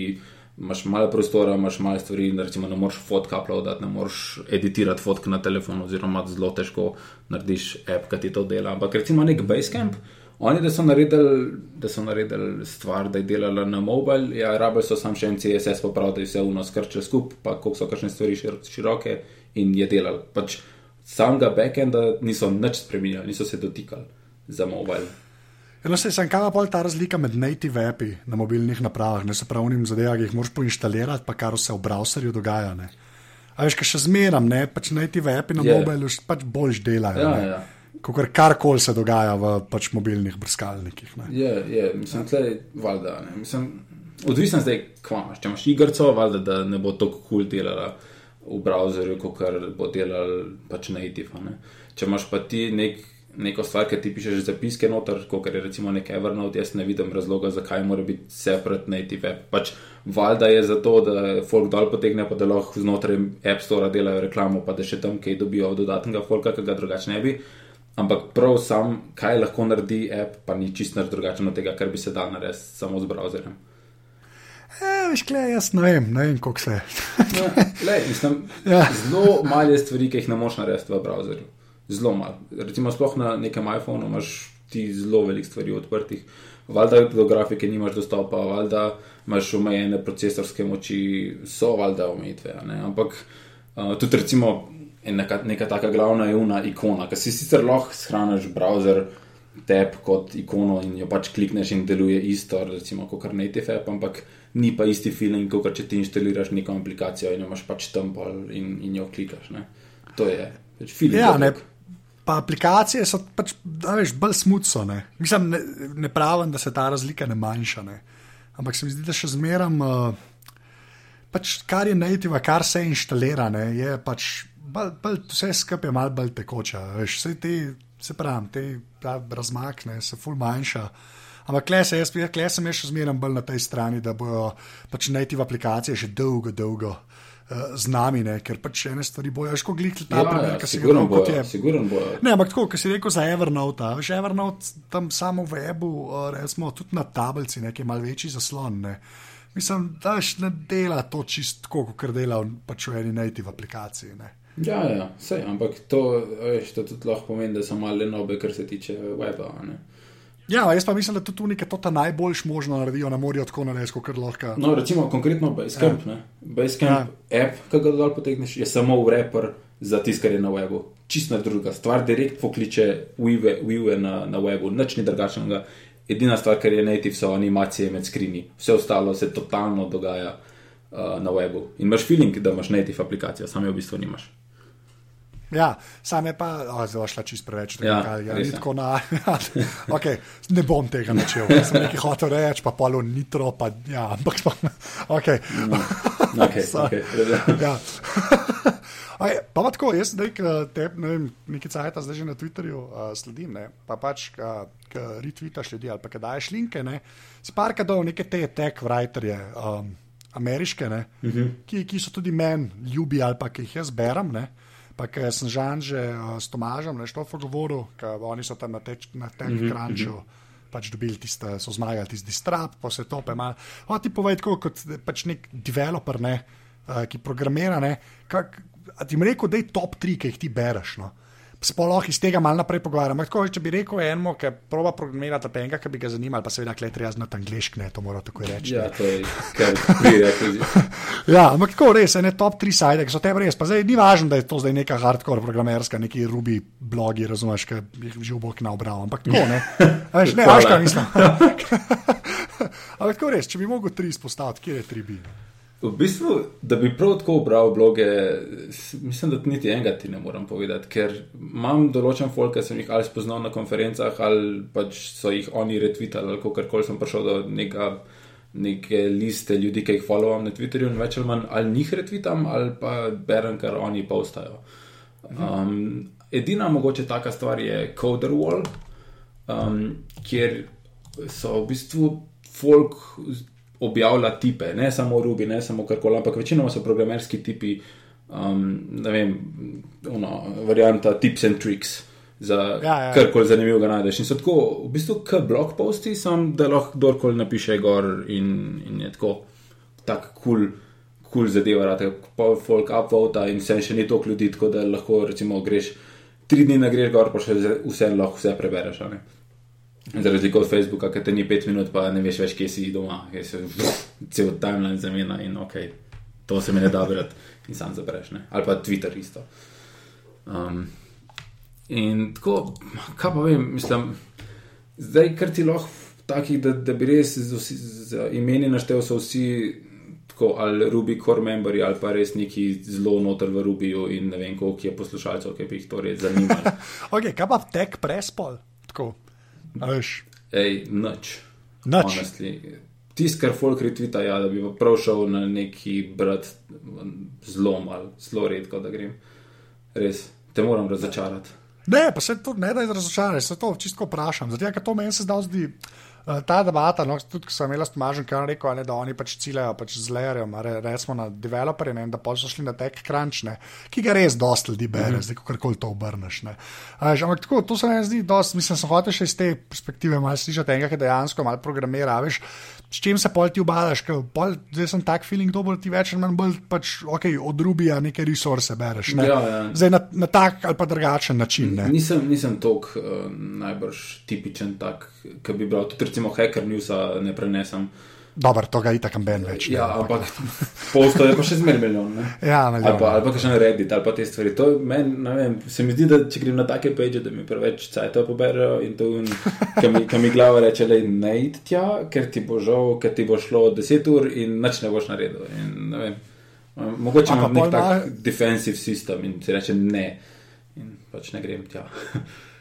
B: imaš malo prostora, imaš malo stvari, recimo ne moreš fotka uploadati, ne moreš editirati fotke na telefonu, oziroma zelo težko narediš app, ki ti to dela. Ampak recimo nek Basecamp, oni da so naredili, da so naredili stvar, da je delala na mobile, ja, rabili so sam še en CSS popraviti, da je vse uno skrčil skupaj, pa koliko so kakšne stvari široke in je delal. Pač, samega backenda niso nič spremenili, niso se dotikali za mobile.
A: Eno se je, kaj pa ta razlika med native api na mobilnih napravah, ne se pravi, unim zadevah, ki jih moraš poinstalirati, pa kar se v browserju dogaja. Ne? A veš, kaj še zmeram, ne, pač native api na yeah. mobilu pač boljš delajo.
B: Ja, ja.
A: Kot kar koli se dogaja v pač mobilnih brskalnikih.
B: Je, je, mislim, da je valjda. Odvisno zdaj, kva imaš. Če imaš igrico, valjda, da ne bo to kul cool delala v browserju, kot bo delal pač native. Ne. Če imaš pa ti nek, neko stvar, ki ti pišeš zapiske noter, kot je recimo nek Evernote, jaz ne vidim razloga, zakaj mora biti separate native. Pač valjda je zato, da folk dol potegne, pa da lahko znotraj App Store delajo reklamo, pa da še tam kaj dobijo dodatnega folka, ki ga drugače ne bi. Ampak prav sam, kaj lahko naredi app, pa ni čisto drugačen od tega, kar bi se dal narediti samo z browserjem.
A: E, veš, kle, jaz ne vem, ne vem, kako se.
B: ja, lej, mislim, ja. Zelo malo stvari, ki jih ne moš narediti v browserju. Zelo malo. Recimo, sploh na nekem iPhonu imaš ti zelo veliko stvari odprtih. Valjda do grafike nimaš dostopa, valjda imaš omejene procesorske moči, so valjda omejitve. Ampak uh, tudi recimo neka, neka taka glavna je una ikona, ki si sicer lahko shraniš browser. Tep kot ikono in jo pač klikneš in deluje isto, recimo, kot native app, ampak ni pa isti feeling, kot če ti instaliraš neko aplikacijo in imaš pač tempel in, in jo klikaš. Ne? To je pač feeling.
A: Ja, ne, pa aplikacije so pač, veš, bolj smutno. Ne? Mislim, ne, ne pravim, da se ta razlika ne manjša, ne? ampak se mi zdi, da še zmeram, uh, pač, kar je native, kar se instalira, ne? je pač bolj, bolj, vse skupaj je malo bolj tekoče. Vse te, se pravi, te razmakne, se ful manjša. Ampak kle se jaz, kle sem še zmeraj bolj na tej strani, da bojo pač native aplikacije še dolgo, dolgo. Uh, z nami, ne, ker pač ene stvari bojo, ško glih ta
B: primer, ki si ga rekel, kot je.
A: Ne, ampak tako, ki si rekel za Evernote, že Evernote tam samo v webu, uh, recimo tudi na tablici, nekaj mal večji zaslon. Ne. Mislim, da še ne dela to čisto tako, kot dela pač v eni native aplikaciji. Ne.
B: Ja, ja, vse, ampak to, veš, to tudi lahko pomeni, da so malo nobe, kar se tiče weba. Ne.
A: Ja, jaz pa mislim, da tudi unike to najboljš možno naredijo na morju, tako na resko, ker lahko.
B: No, recimo konkretno Basecamp. Ja. Basecamp ja. app, ki ga dol potegneš, je samo v reper za tiskanje na webu. Čisto druga stvar, direkt pokliče Wiive na, na webu, nič ni drugačnega. Edina stvar, kar je native, so animacije med skrini. Vse ostalo se totalno dogaja uh, na webu. In imaš feeling, da imaš native aplikacijo, samo jo v bistvu nimaš.
A: Ja, sam je pa, oh, zelo šla čist preveč.
B: Ja,
A: kaj, ja, ni
B: je.
A: tako na, *laughs* okay, ne bom tega načel. Sem nekaj hotel reči, pa polo nitro, pa ja, ampak pa, okay.
B: Okay,
A: Sorry.
B: okay.
A: ja. *laughs* Aj, pa pa tako, jaz zdaj, ki te ne vem, nekaj cajta zdaj že na Twitterju uh, sledim, ne, pa pač, ki retweetaš ljudi ali pa ki daješ linke, ne, si parka dal neke te tech writerje, um, ameriške, ne, uh -huh. ki, ki so tudi meni ljubi ali pa ki jih jaz berem, ne. Pa ker sem žan že uh, s Tomažem, ne štofo govoril, ker oni so tam na tech, na -huh, crunchu. Uh -huh. Pač dobili tiste, so zmagali tisti strap, pa vse to, pa ima. O, ti povej tako, kot pač nek developer, ne, uh, ki programira, ne, kak, a ti mi rekel, da je top 3, ki jih ti bereš. No? Sploh iz tega malo naprej pogovarjam. Ampak tako, če bi rekel enemu, ki proba programirati penga, ki bi ga zanimali, pa seveda klej treba znati angliški, ne, to mora tako reči.
B: Ja, to je kar prerekvizit. *laughs*
A: ja, ampak tako res, ene top 3 sajte, ki so tebi res. Pa zdaj ni važno, da je to zdaj neka hardcore programerska, neki rubi blogi, razumeš, ki jih že v bok naobral. Ampak tako ne. A Veš, ne, veš, kaj mislim. *laughs* ampak tako res, če bi mogel tri izpostaviti, kje je tri bi.
B: V bistvu, da bi prav tako obral bloge, mislim, da niti enega ti ne moram povedati, ker imam določen folk, ki sem jih ali spoznal na konferencah, ali pač so jih oni retvitali, ali kako koli sem prišel do neka, neke liste ljudi, ki jih followam na Twitterju in več ali manj ali njih retvitam, ali pa berem, kar oni postajo. Um, edina mogoče taka stvar je Coder Wall, um, kjer so v bistvu folk objavlja tipe, ne samo Ruby, ne samo karkoli, ampak večinoma so programerski tipi, um, ne vem, ono, varianta tips and tricks. Za
A: Ja, ja.
B: karkoli zanimivega najdeš. In so tako, v bistvu, kot blog posti, sam da lahko kdorkoli napiše gor in, in je tako, tako kul. Cool, Kul zadeva, rade, pa folk upvote in vse še ni toliko ljudi, tako da lahko recimo greš tri dni na greš gor, pa še vse lahko vse prebereš. Za razliko od Facebooka, ki te ni pet minut, pa ne veš več, kje si doma, kje se *laughs* cel timeline zamenja in ok, to se mi ne da brati in sam zabereš. Ne? Ali pa Twitter isto. Um, in tako, kaj pa vem, mislim, zdaj kar ti lahko takih, da, da bi res z, vsi, z imeni naštel, so vsi. Tako, ali Ruby core memberi, ali pa res neki zelo noter v Rubyju, in ne vem, koliko je poslušalcev, ki bi jih to res zanimalo. *laughs*
A: Okay, kaj pa tek prespol? Tako, a veš,
B: Ej, noč.
A: Nič.
B: Tisti, kar folk retvita, ja, da bi prav šel na neki brat zelo mal, zelo redko, da grem. Res, te moram razočarati.
A: Ne, pa se to ne da razočarati, se to čisto vprašam. Zato, ker to meni se zdaj zdi. uh, Ta debata, no, tudi ko sem imel s Tomažem, ki je rekel, ne, da oni pač ciljajo pač z layerjem, a re, recimo na developerje, ne, da pol so šli na tech crunch, ne, ki ga res dosti ljudi bere, mm -hmm. zdaj kako koli to obrneš. ne. A veš, Ampak tako, to se mi zdi dosti, mislim, sem hotel še iz te perspektive malo slišati enega, ki dejansko malo programira, veš. S čim se pol ti obadaš, ker pol, zdaj sem tak feeling, dober ti več ali manj bolj pač, okay, od Rubija neke resurse bereš. Ne?
B: Ja, ja.
A: Zdaj na, na tak ali pa drugačen način. Ne?
B: Nisem, nisem tok uh, najbrž tipičen tak, ki bi bral, tudi recimo Hacker Newsa ne prenesem.
A: Dobro, to ga itak ben več. ne,
B: Ja, ampak posto je pa še zmer milijon. Ne?
A: Ja, milijon,
B: ali pa,
A: ja.
B: ali pa še na Reddit, ali pa te stvari. To men, ne vem, se mi zdi, da če grem na take page, da mi preveč cajtov poberajo in to, ki mi, glava reče, da ne id tja, ker ti bo žal, ker ti bo šlo 10 ur in nič ne boš naredil. In, ne vem, mogoče
A: A pa
B: imam nek tak
A: ima-
B: defensive system in si reče ne. In pač ne grem tja. *laughs*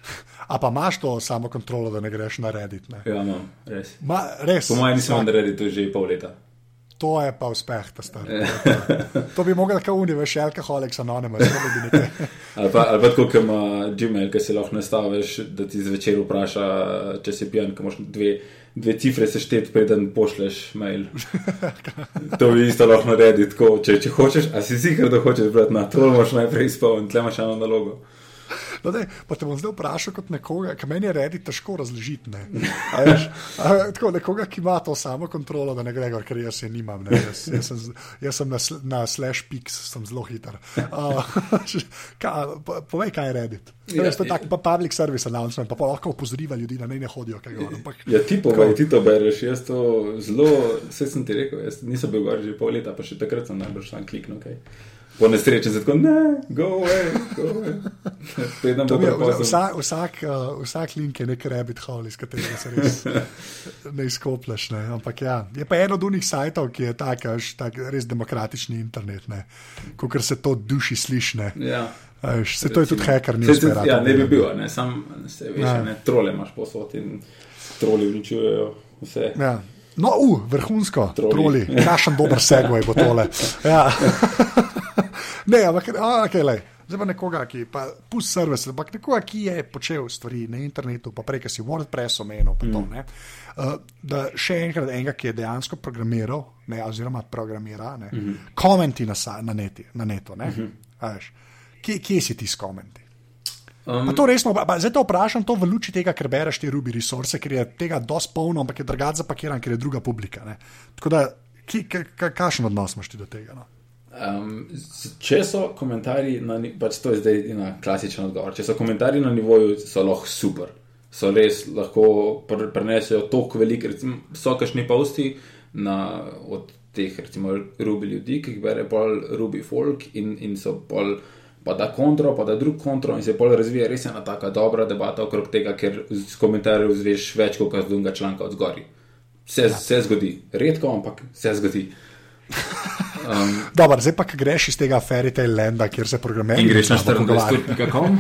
A: A pa imaš to samo kontrolo, da ne greš na Reddit. Ne?
B: ja, imam, res.
A: Ma, res.
B: Po mojem nisem na Redditu že pol leta.
A: To je pa uspeh, ta star. *laughs* To bi mogel kao univerz, alkoholik, anonimus. to. *laughs*
B: Ali pa, ali pa tako, kot ima Gmail, ki si lahko nastaviš, da ti zvečer vpraša, če si pijan, ki moraš dve, dve cifre sešteti, preden pošleš mail. *laughs* To bi isto lahko narediti, tako, če, če hočeš, a si ziger, da hočeš brati na to, moraš najprej izpolniti, tle imaš eno nalogo.
A: No, dej, pa te bom zdaj vprašal kot nekoga, ki meni je redi težko razložiti. Ne? A *laughs* veš, a, tako nekoga, ki ima to samo kontrolo, da ne gre ker jaz je nimam. Ne? Jaz, jaz, sem, jaz sem na, na slash pix, sem zelo hiter. Uh, *laughs* po- povej, kaj je Reddit.
B: Ja,
A: Ja, to je tako pa public service announcement, pa, pa lahko opozoriva ljudi, da naj ne hodijo. Ampak,
B: Ja, ti povej, ti to bereš, jaz to zelo, vse sem ti rekel, jaz nisem bil gor že pol leta, pa še takrat sem najbrž tam kliknil. Okay. Po nesreči se tako, ne, go away, go away. *laughs*
A: To je,
B: prepozno.
A: vsak, vsak, uh, vsak link je nek rabbit hole, iz katerega se res *laughs* ne izkopljaš. Ne? Ampak ja, je pa eno od unih sajtov, ki je tak, až, tak res demokratični internet, kot se to duši slišne.
B: Ja.
A: Veš, Se to je tudi heker, ni
B: Se. Ja, ne bi bil, ne, sam se veš,
A: Ja.
B: ne, trole imaš posod in troli uničujejo vse.
A: Ja. No, uh, vrhunsko,
B: Troli.
A: troli, kakšen dober segway bo tole. Ja. *laughs* ne, ampak, okay, lej. zdaj pa nekoga, ki pa pust servis, ampak nekoga, ki je počel stvari na internetu, pa prej, ki si WordPress omenil, pa to,
B: Mm.
A: ne. Uh, da še enkrat enega, ki je dejansko programiral, ne, oziroma programira, ne, mm. -hmm. komenti na, sa- na, neti, na netu. Ne, mm -hmm. kje, kje si ti s komenti?
B: Um,
A: Pa to resno, pa, pa, zdaj te vprašam to v luči tega, ker bereš te Ruby resurse, ker je tega dosti polno, ampak je drugače zapakiran, ker je druga publika. Ne? Tako da, kakšen odnos imaš ti do tega? No?
B: Um, če so komentarji, na, pač to je zdaj na klasičen odgovor. Če so komentarji na nivoju, so lahko super, so res lahko pr prenesejo toliko veliko, recimo, so kašni posti na, od teh, recimo, Ruby ljudi, ki jih bere pol Ruby folk in, in so pol. Pa da kontro, pa da drug kontro, in se pol razvija res ena taka dobra debata okrog tega, ker z komentarjev zveš več kot z drugega članka od zgori. Se, ja. se zgodi, redko, ampak se zgodi. Um, *laughs*
A: Dobar, zdaj pa, greš iz tega fairy tale landa, kjer se programeri.
B: In greš na
A: z tabo pogovarjajo.
B: 24.com.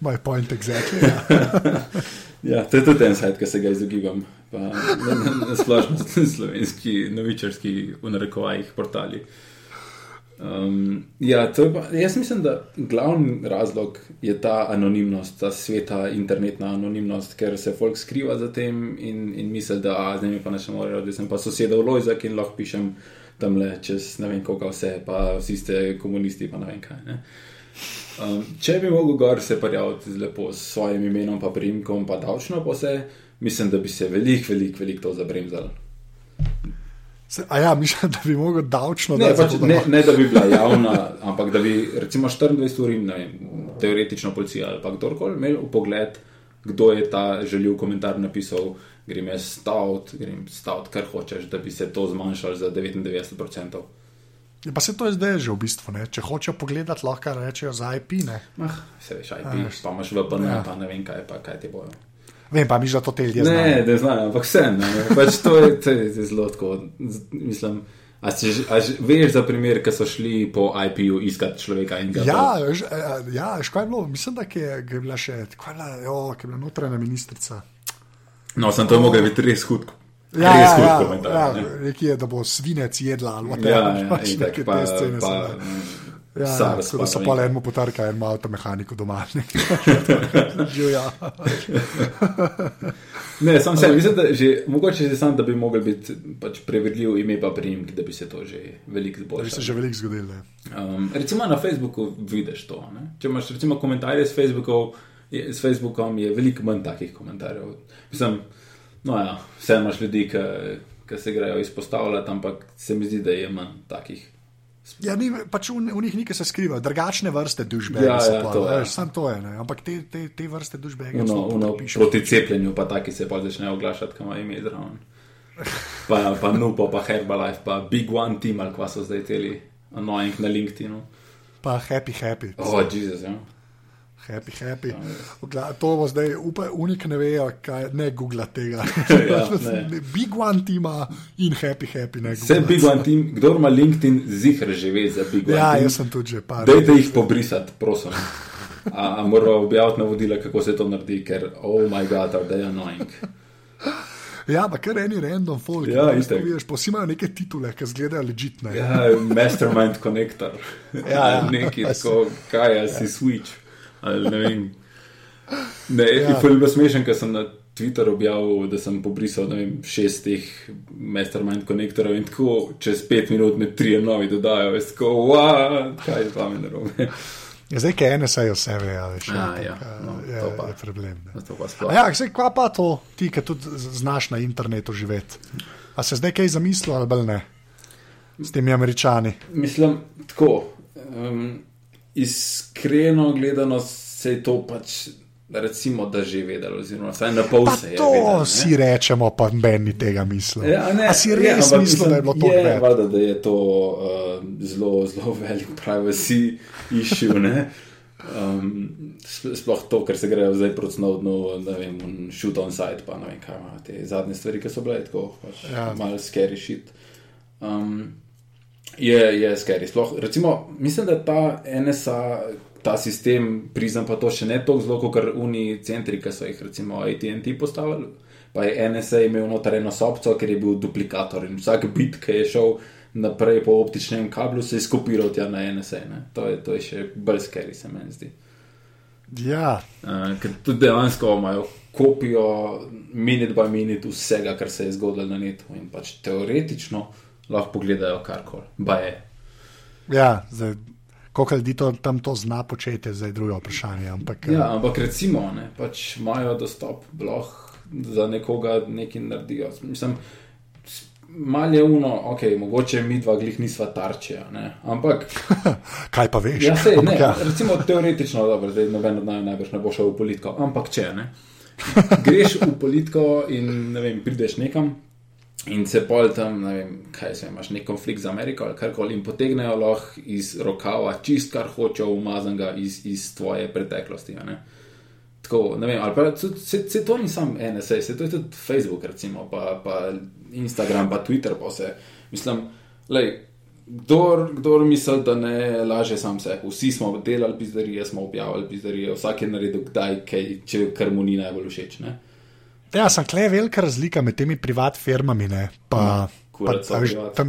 A: My point exactly. Ja. *laughs*
B: Ja, to je tudi en sajt, ki se ga izogibam. Pa, na, na, na splošno *laughs* slovenski, novičarski, v narekovajih portali. Um, ja, pa, jaz mislim, da glavni razlog je ta anonimnost, ta sveta internetna anonimnost, ker se folk skriva za tem in, in misli, da a, zdaj mi pa ne še morajo, da sem pa sosedov Lojzak in lahko pišem tam le čez ne vem koga vse, pa vsi ste komunisti, pa ne vem kaj. Ne? Um, če bi mogel gor se prijaviti lepo s svojim imenom, pa primkom, pa davčno pa vse, mislim, da bi se veliko, veliko, veliko to zabremzalo.
A: Se, a ja, mislim, da bi mogel davčno
B: Ne, pač, ne, ne, da bi bila javna, ampak da bi recimo 24 ur, ne vem, teoretično policija ali pa kdorkoli imel pogled, kdo je ta želil komentar napisal, grem jaz stavt, grem stavt, kar hočeš, da bi se to zmanjšalo za 99%.
A: Ja, pa se to je zdaj že v bistvu. Ne? Če hočejo pogledati, lahko rečejo za IP. Ne?
B: Ah, se veš, IP, pa imaš VPN,
A: Ja.
B: pa ne vem kaj, pa kaj ti bojo.
A: Vem pa, mi že to te ljudje
B: Ne, da znajo, ampak ne. Pač to, je, to je zelo tako. Mislim, a, si, a že veš za primer, ki so šli po IP-ju iskat človeka in ga
A: Ja, veš, eh, ja, kaj je bilo? Mislim, da je, je bila še je bila, jo, je bila notranja ministrica.
B: No, sem to mogel biti res hud.
A: Ja,
B: res
A: ja,
B: hud
A: ja,
B: komentar.
A: ja,
B: ne.
A: nekje, da bo svinec jedla ali
B: Ja, ja,
A: pač
B: pa,
A: te scene
B: pa.
A: Ja, ja,
B: SARS,
A: tako da so pa
B: vem
A: enemu potrka, enemu avtomehaniku doma. Živijo. *laughs* *laughs*
B: Ne, sam se, mislim, da že, mogoče že sam, da bi mogel biti pač preverljiv ime pa priimk, da bi se to že veliko
A: Da bi se že veliko zgodilo. ne.
B: Um, recimo na Facebooku vidiš to. Ne? Če imaš recimo komentarje s, Facebookov, je, s Facebookom, je veliko manj takih komentarjev. Mislim, no ja, vse imaš ljudi, ki se grejo izpostavljati, ampak se mi zdi, da je manj takih.
A: Ja, ni, pač v, v njih nekaj se skriva, drugačne vrste dušbege.
B: Ja, ja,
A: pol,
B: to, ja.
A: veš, Sam to je, ne. ampak te, te, te vrste dušbege
B: Uno, uno,
A: pišemo.
B: proti cepljenju, pa taki se pa začnejo oglašati, kam ima ime zraven. Pa, pa Nupo, pa Herbalife, pa Big One Team, ali kva so zdaj teli, annoying na LinkedInu.
A: Pa happy, happy.
B: Oh, Jezus, ja.
A: Happy, happy. To bo zdaj, upaj, unik ne vejo, kaj, ne googla tega. *laughs*
B: Ja, ne.
A: Big one tima in happy, happy. Ne googlati.
B: Big One Team, kdo ima LinkedIn, zihr že ve za Big One
A: Ja,
B: Team.
A: jaz sem tudi že par.
B: Dajte jih pobrisati, prosim. A, a moramo objaviti navodila, kako se to naredi, ker, oh moj bog, are they annoying.
A: Ja, pa kar eni random folk.
B: Ja, itak.
A: vidiš, pa vsi imajo neke titule, ki izgledajo ležitne.
B: Ja, mastermind connector.
A: Ja, ja.
B: Neki tako, kaj je, si switch. Ali ne vem. Ne,
A: Ja.
B: ja. je bilo smešen, ker sem na Twitteru objavil, da sem pobrisal vem, šest teh mastermind konektorjev in tako čez pet minut me trije novi dodajo. Jaz tako, wow, kaj je z vami narobe.
A: Ja, zdaj, ki ene sejo vse ve, a veš,
B: A,
A: itak,
B: ja,
A: a,
B: no,
A: je,
B: to pa.
A: je problem. Ja, zdaj, kva pa to, ti, ki tudi znaš na internetu živeti. A se zdaj kaj zamislil ali ne? S temi američani.
B: Mislim, tako. Um, iskreno gledano se je to pač, recimo, da že vedelo, oziroma vsaj na pol se je.
A: to
B: vedelo, ne.
A: si rečemo, pa meni tega mislil.
B: Ja, ne,
A: A si
B: ja,
A: res
B: ampak
A: mislil, da je bilo to
B: je,
A: več?
B: valjda, da je to uh, zelo, zelo velik privacy issue. ne. Um, sp- sploh to, ker se grejo zdaj proti Snowdenu, ne vem, shoot on site, pa ne vem, kaj ima te zadnje stvari, ki so bile tako, pač
A: Ja.
B: ja. malo scary shit. Um, Je, je scary. Sploh, recimo, mislim, da ta NSA, ta sistem, prizem pa to še ne tako zelo, kot oni centri, ki so jih recimo ATT postavili. Pa je NSA imel noter eno sobco, ker je bil duplikator in vsak bit, ki je šel naprej po optičnem kablu, se je skopiral tja na NSA. To je, to je še bolj scary, se meni zdi.
A: Ja.
B: Uh, ker tudi dejansko imajo kopijo minut by minut vsega, kar se je zgodilo na netu in pač teoretično lahko pogledajo karkoli.
A: Ja, zdaj, koliko ljudi to, tam to zna početi, zdaj drugo vprašanje. Ampak,
B: ja, ampak recimo, ne, pač imajo dostop, lahko za nekoga nekaj naredijo. Mislim, Mal je uno, ok, mogoče mi dva glih nisva tarče, ampak. *laughs*
A: Kaj pa veš?
B: Ja, sej, ne, ja. Recimo teoretično, dobro, zdaj noben od naj najbrž ne bo šel v politiko, ampak če ne. Greš v politiko in ne vem, prideš nekam, In se pol tam, ne vem, kaj se imaš, nek konflikt z Ameriko ali karkoli, in potegnejo lahko iz rokava čist, kar hočejo, umazanga iz, iz tvoje preteklosti. Ne? Tako, ne vem, ali pa se, se to ni sam NSA, se to je tudi Facebook, recimo, pa, pa Instagram, pa Twitter, pa vse. Mislim, lej. Kdor, kdor misli, da ne laže sam se, vsi smo delali pizzerije, smo objavili pizzerije, vsak je naredil kdaj, kaj, če kar mu ni najbolj všeč. Ne?
A: Ja, sem klej velika razlika med temi privat firmami in pa, pa, pa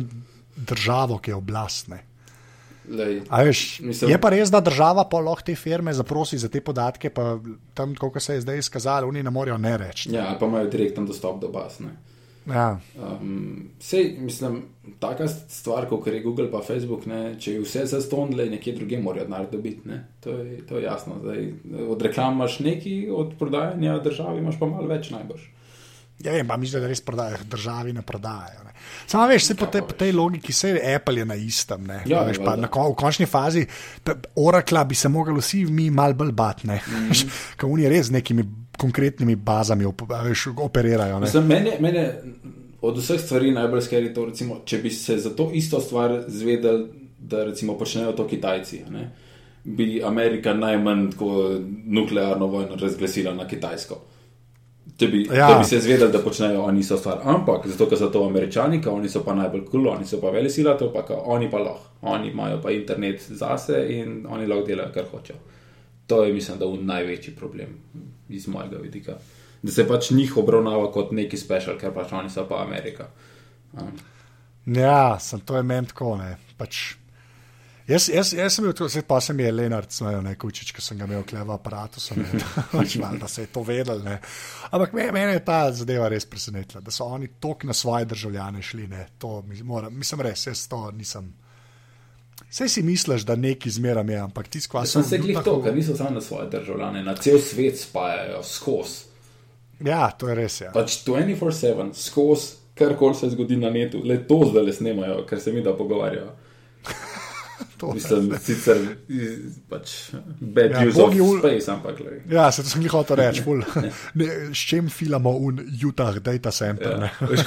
A: državo, ki je oblastne. Lej, veš, mislim, je pa res, da država pa lahko te firme zaprosi za te podatke, pa tam, kot se je zdaj izkazalo, oni ne morejo ne reči.
B: Ja, pa imajo direkten dostop do baz. Ne.
A: Ja.
B: Um, sej, mislim, taka stvar, kot je Google pa Facebook, ne, če je vse zastonile, nekje druge morajo denar dobiti. To, to je jasno. Zdaj, od reklam imaš nekaj, od prodajanja državi imaš pa malo več najbrž.
A: Ja, vem, pa mislim, da res prodajajo, državi ne prodajajo. Ne. Samo veš, se po, te, po tej logiki, vse Apple je na istem. Ja, veš, pa, na, v končni fazi, Oracle bi se mogli vsi mi mal bolj batne, mm -hmm. ker oni res z nekimi konkretnimi bazami veš, operirajo.
B: Mislim, mene, mene od vseh stvari najbolj skrbi to, recimo, če bi se za to isto stvar zvedeli, da recimo počnejo to Kitajci. Ne? Bi Amerika najmanj nuklearno vojno razglasila na Kitajsko. Če bi, ja. bi se zvedeli, da počnejo oni isto stvar. Ampak zato, ker so to američani, oni so pa najbolj kul, cool, oni so pa veli sila, to pa oni pa lahko. Oni imajo pa internet zase in oni lahko delajo, kar hočejo. To je, mislim, da je največji problem iz mojega vidika. Da se pač njih obravnava kot neki special, ker pač oni so pa Amerika. Um.
A: Ja, sem to je meni tako. Pač, jaz, jaz, jaz sem bil tu, pa sem je Leonard, znajo ne kučič, ki sem ga imel v aparatu, sem *laughs* pač mal, da se je to vedel. Ne. Ampak meni me je ta zadeva res presenetila, da so oni tok na svoje državljane šli. To, moram, mislim, res, jaz to nisem. Vse si misliš, da neki zmeram je, ampak ti skvasi.
B: Sem se glih to, ker niso samo na svoje državljane, na cel svet spajajo skozi.
A: Ja, to je res. Ja.
B: Pač 24-7, skozi karkoli se zgodi na netu, le to zdaj le snemajo, ker se mi da pogovarjajo. Mislim, *laughs* sicer pač bad ja, news of space, ampak le.
A: Ja, se to sem jih hotel reči, *laughs* ne, s čim filamo v Utah data center. Ja.
B: Veš,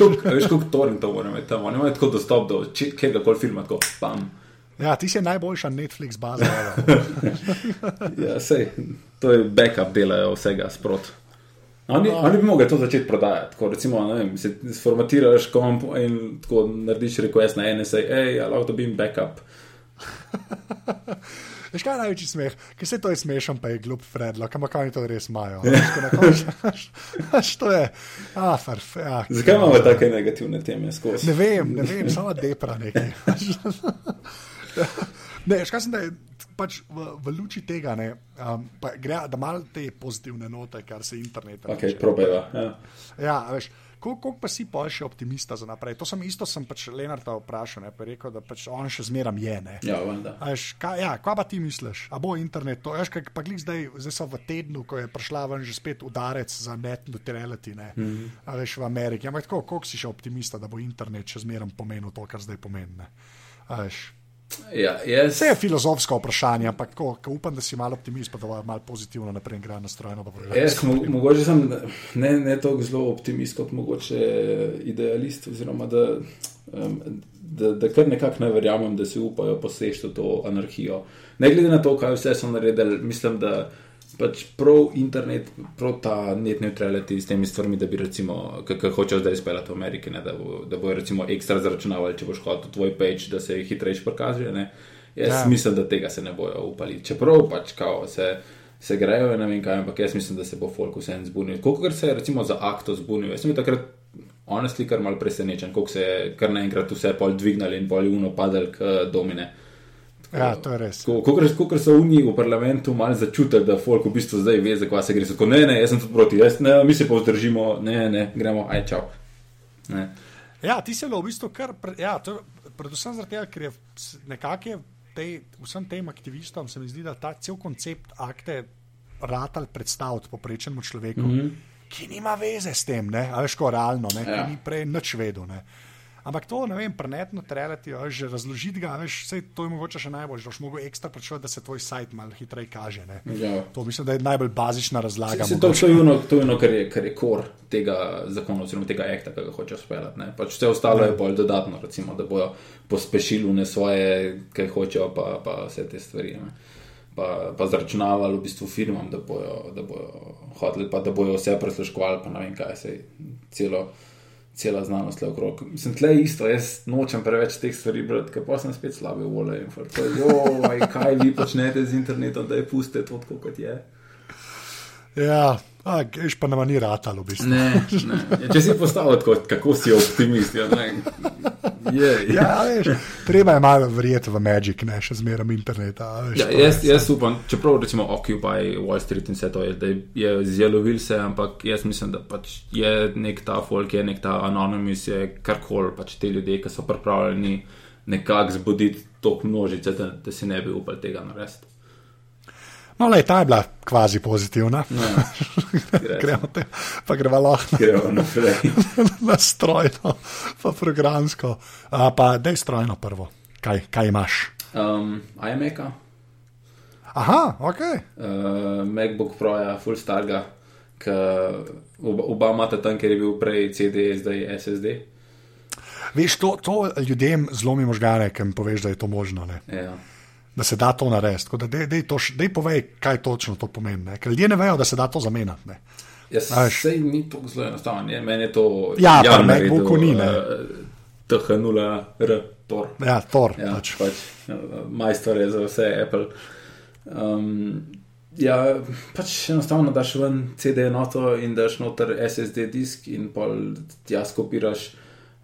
B: koliko torrentov moramo imeti tam, oni imajo tako dostop do kjerkoli filma, tako pam.
A: Ja, ti si najboljša Netflix baza. *laughs*
B: ja, sej, to je backup delajo vsega sprot. Oni, no. oni bi mogli to začeti prodajati. Ko recimo, vem, se formatiraš komp in tako narediš request na NSA, hej, ja, lahko dobim backup. *laughs*
A: Veš kaj je največji smeh, ki se to je smešen, pa je glup Fredlock, ampak oni to res imajo. *laughs* to je, ah, farf. Ja,
B: Zakaj imamo take negativne teme skozi?
A: Ne vem, ne vem, samo depra nekaj. *laughs* ne, škaj sem, da je pač v, v luči tega, ne, um, gre, da malo te pozitivne note, kar se interneta
B: tiče. Okay, probeva, ja,
A: ja veš. Kako pa si pa še optimista za naprej? To sem isto sem pač Lenarta vprašal, ne, pa rekel, da pač on še zmeram je. Ne.
B: Ja, vanda.
A: Kaj ja, pa ti misliš? A bo internet to? Veš, kaj, pa glih zdaj, zdaj so v tednu, ko je prišla ven že spet udarec za net neutrality, ne, mm -hmm. veš, v Ameriki. Ampak tako, koliko si še optimista, da bo internet še zmeram pomenil to, kar zdaj pomeni?
B: Ja, yes.
A: Vse je filozofsko vprašanje, ampak ko, ko upam, da si malo optimist, pa da bo malo pozitivno naprej gre nastrojeno.
B: Jaz mo mogoče sem ne, ne tako zelo optimist kot mogoče idealist, oziroma da, um, da, da kar nekako ne verjamem, da si upajo poseči to anarhijo. Ne glede na to, kaj vse so naredili, mislim, da pač prav internet, prav ta net neutrality s temi stvarmi, da bi recimo, kako hočejo zdaj izpeljati v Ameriki, ne, da, bo, da bojo recimo ekstra zaračunavali, če boš hotel tvoj page, da se hitrejš prikaže. ne. Jaz
A: Ja.
B: mislim, da tega se ne bojo upali. Čeprav pač kao se. Se grejo, ne vem kaj, ampak jaz mislim, da se bo folk vseeno zbunil. Kolikor se je recimo za akto zbunil, jaz sem bil takrat honestly kar mal presenečen, koliko se je kar naenkrat vse pol dvignali in pol uno padali k domine.
A: Ja, to je res.
B: Kot so oni v parlamentu malo začutili, da folk v bistvu zdaj ve, za kva se gre. Tako, ne, ne, jaz sem tudi proti, jaz, ne, mi se pa vzdržimo, ne, ne, gremo, aj čau. Ne.
A: Ja, ti bilo v bistvu kar. Pre, ja, to, predvsem zato, ker je nekako tej, vsem tem aktivistom, se mi zdi, da ta cel koncept akte ratal predstaviti poprečnemu človeku, mm -hmm. ki nima veze s tem, ne, a veš, ko realno, ne. Ja. ki ni prej nič vedel. Ne. Ampak to, ne vem, prenetno trelati, že razložiti ga, veš, sej, to je mogoče še najbolj, že boš mogel ekstra početi, da se tvoj sajt malo hitreje kaže. Ne.
B: Ja.
A: To mislim, da je najbolj bazična razlaga.
B: Se, to, to je ono, to je ono kar, je, kar je kor tega zakona, oziroma tega akta, ki ga hočejo speljati. Pač vse ostalo je bolj dodatno, recimo, da bojo pospešili ne svoje, kaj hočejo, pa, pa vse te stvari. Ne. Pa, pa zračunavali v bistvu firmam, da bojo, da bojo hoteli, pa da bojo vse presluškovali, pa ne vem kaj se celo. Cela znanost je okrog. Mislim, tle je isto, jaz nočem preveč teh stvari brati, ker pa sem spet slabe vole in tako. Joj, kaj vi počnete z internetom, da je puste to kot je.
A: Ja, a, veš pa nama ni ratalo, v bistvu.
B: Ne, ne. Ja, Če si postavil tako, kako si optimist, ja, ne. Je, ja.
A: Veš, treba je malo verjeti v Magic, ne še zmeraj interneta. Veš,
B: Ja,
A: to je-
B: jaz, jaz upam, čeprav recimo Occupy Wall Street in vse to je, da je zjelovil se, ampak jaz mislim, da pač je nek ta folk, je nek ta anonymous, je karkoli, pač te ljudje, ki so pripravljeni nekako zbuditi tok množice, da, da si ne bi upal tega narediti.
A: No, le, ta je bila kvazi pozitivna.
B: Ja, *laughs*
A: Gremo te, pa gremo lahko
B: naprej. *laughs*
A: na strojno, pa programsko. A, pa dej strojno prvo. Kaj, kaj imaš?
B: Um, iMac,
A: Aha, ok.
B: uh, MacBook Pro, ja, full starga, ki oba, oba imata tam, ker je bil prej CD, zdaj SSD.
A: Veš, to, to ljudem zlomi možgane, ker jim poveš, da je to možno. Ne?
B: Ja.
A: Da se da to narediti. Tako da dej, dej, to, dej povej, kaj točno to pomeni. Ne? Ker ljudje ne vejo, da se da to zamenjati. Ne?
B: Jaz
A: veš.
B: sej ni to zelo enostavno, je- meni je to.
A: Ja, pri
B: Jan
A: MacBooku
B: naredil,
A: ni, ne.
B: eh, TH0R, Tor.
A: Ja, Tor.
B: Ja,
A: Pač.
B: pač. pač majstor je za vse Apple. Um, ja, pač enostavno daš ven CD enoto in daš noter SSD disk in pol tja skopiraš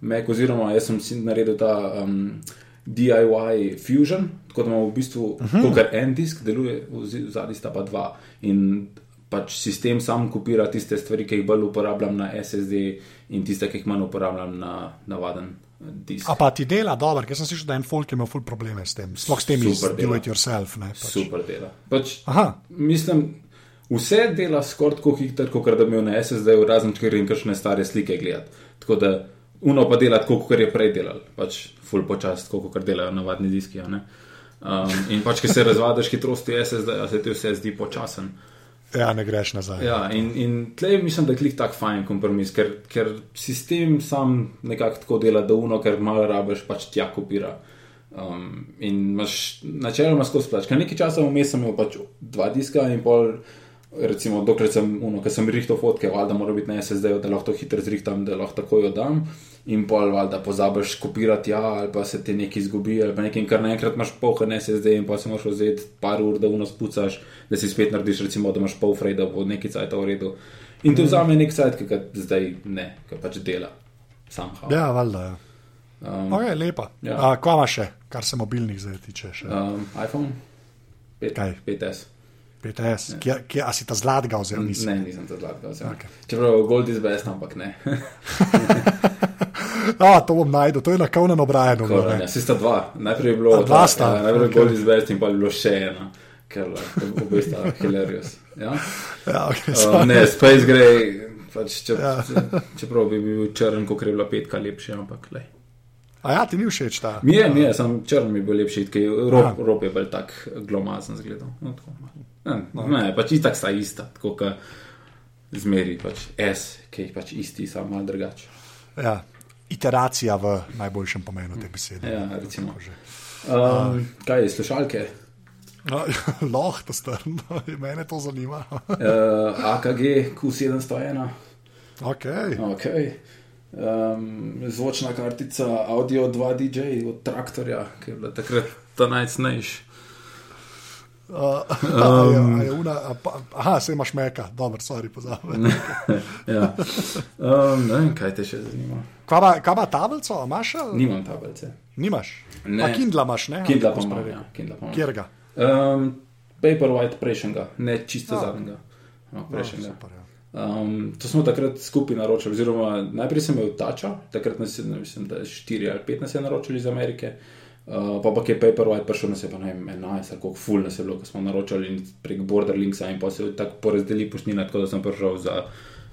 B: Mac, oziroma jaz sem si naredil ta um, DIY Fusion, tako da imamo v bistvu uh -huh. kar en disk, deluje, zadnji sta pa dva. In pač sistem sam kopira tiste stvari, ki jih bolj uporabljam na SSD in tiste, ki jih manj uporabljam na navaden eh, disk.
A: A pa ti dela dobro, ker sem slišal, da en folk ima ful probleme s tem, sploh s tem
B: Super
A: do it yourself. Ne, pač.
B: Super dela. Pač,
A: Aha,
B: mislim, vse dela skoraj tako hitro, kot da bi imel na SSD-ju, razen če grem kakšne stare slike gledati. Tako da uno pa dela tako, kot je prej delal, pač full počas, tako kot delajo navadni diski. a ne. Um, in pač, ki se razvadaš hitrosti SSD-ja, se ti vse zdi počasen.
A: ja, ne greš nazaj.
B: Ja, in, in tleh mislim, da je klik tak fajn kompromis, ker, ker sistem sam nekako tako dela, da uno, ker malo rabiš, pač tja kopira. Um, in imaš načeloma skozi plač. Ker nekaj časa vmes sem imel pač dva diska in pol, recimo, dokler sem, uno, ker sem rihtal fotke, valjda mora biti na SSD-ju, da lahko to hitro zrihtam, da lahko takoj oddam. In pol, valjda, pozabiš kopirati, ja, ali pa se ti nekaj izgubi, ali pa nekaj, kar naenkrat imaš polhen SSD in pa se moraš vzeti par ur, da uno spucaš, da si spet narediš, recimo, da imaš pol frej, da bo neki cajt v redu. In to vzame nek cajt, ki ga zdaj ne, ki pač dela. Sam ha.
A: Ja, valjda. Ja.
B: Um,
A: Okay, lepa.
B: Ja.
A: Kva imaš še, kar se mobilnih zdaj tiče? Še?
B: um, iPhone? 5,
A: Kaj?
B: 5S.
A: 5S, kje, kje, a si ta zlatega vzel? Nisi.
B: Ne, nisem to zlatka vzel.
A: Okej.
B: Čeprav Gold is best, ampak ne. *laughs*
A: A, to bom najdel, to je na
B: Koran,
A: ne.
B: ja, Vsi sta dva. Najprej je bilo,
A: A, dva sta?
B: Ja, najprej je
A: Ok.
B: Gold is best in pa je bilo še ena. Ker obe sta hilarious. Ja? *laughs*
A: Ja, okay,
B: Uh, ne, Space Gray, pač, če,
A: Ja.
B: ja. čeprav bi bil črn, kot je bila petka lepši, ampak le.
A: A ja, ti ni všeč ta?
B: Mi je, mi je, sem črn mi je bil lepši, ker rob, rob je bolj tak glomazen zgledal. No, tako, ne,
A: No.
B: ne, pač itak sta ista, tako kot zmeri, pač S, ki je pač isti, samo malo drugače.
A: Ja, iteracija v najboljšem pomenu te besede.
B: Ja, recimo. Um, kaj je, slušalke?
A: No, *laughs* Lahko to strno, *laughs* mene to zanima.
B: Uh, AKG Q701.
A: Okay.
B: Okay. Um, zvočna kartica Audio 2 DJ od traktorja, ki je bila takrat ta najcenejša.
A: Uh, um, je, je una, a, pa, aha, se imaš meka, dobro, sorry, pozabim.
B: ja. um, ne vem, kaj te še zanima.
A: Kaj pa tablico, imaš?
B: Nimam tablice.
A: Nimaš?
B: Ne.
A: A Kindla imaš, ne?
B: Kindla pa
A: spravi?
B: Ja, Kindla pa imam.
A: Kjer ga?
B: Um, Paperwhite prejšnjega, ne čisto
A: A.
B: zadnjega. No, prejšnjega.
A: super, ja.
B: Um, to smo takrat skupaj naročili, oziroma najprej sem imel tača, takrat nas je, mislim, da je 4 ali 5 nas je naročili iz Amerike. Uh, pa pa je Paperwhite prišel, nas je pa ne vem, 11 ali koliko full nas je bilo, ko smo naročali prek Borderlinksa in pa se tako porazdeli poštnina, tako da sem prišel za,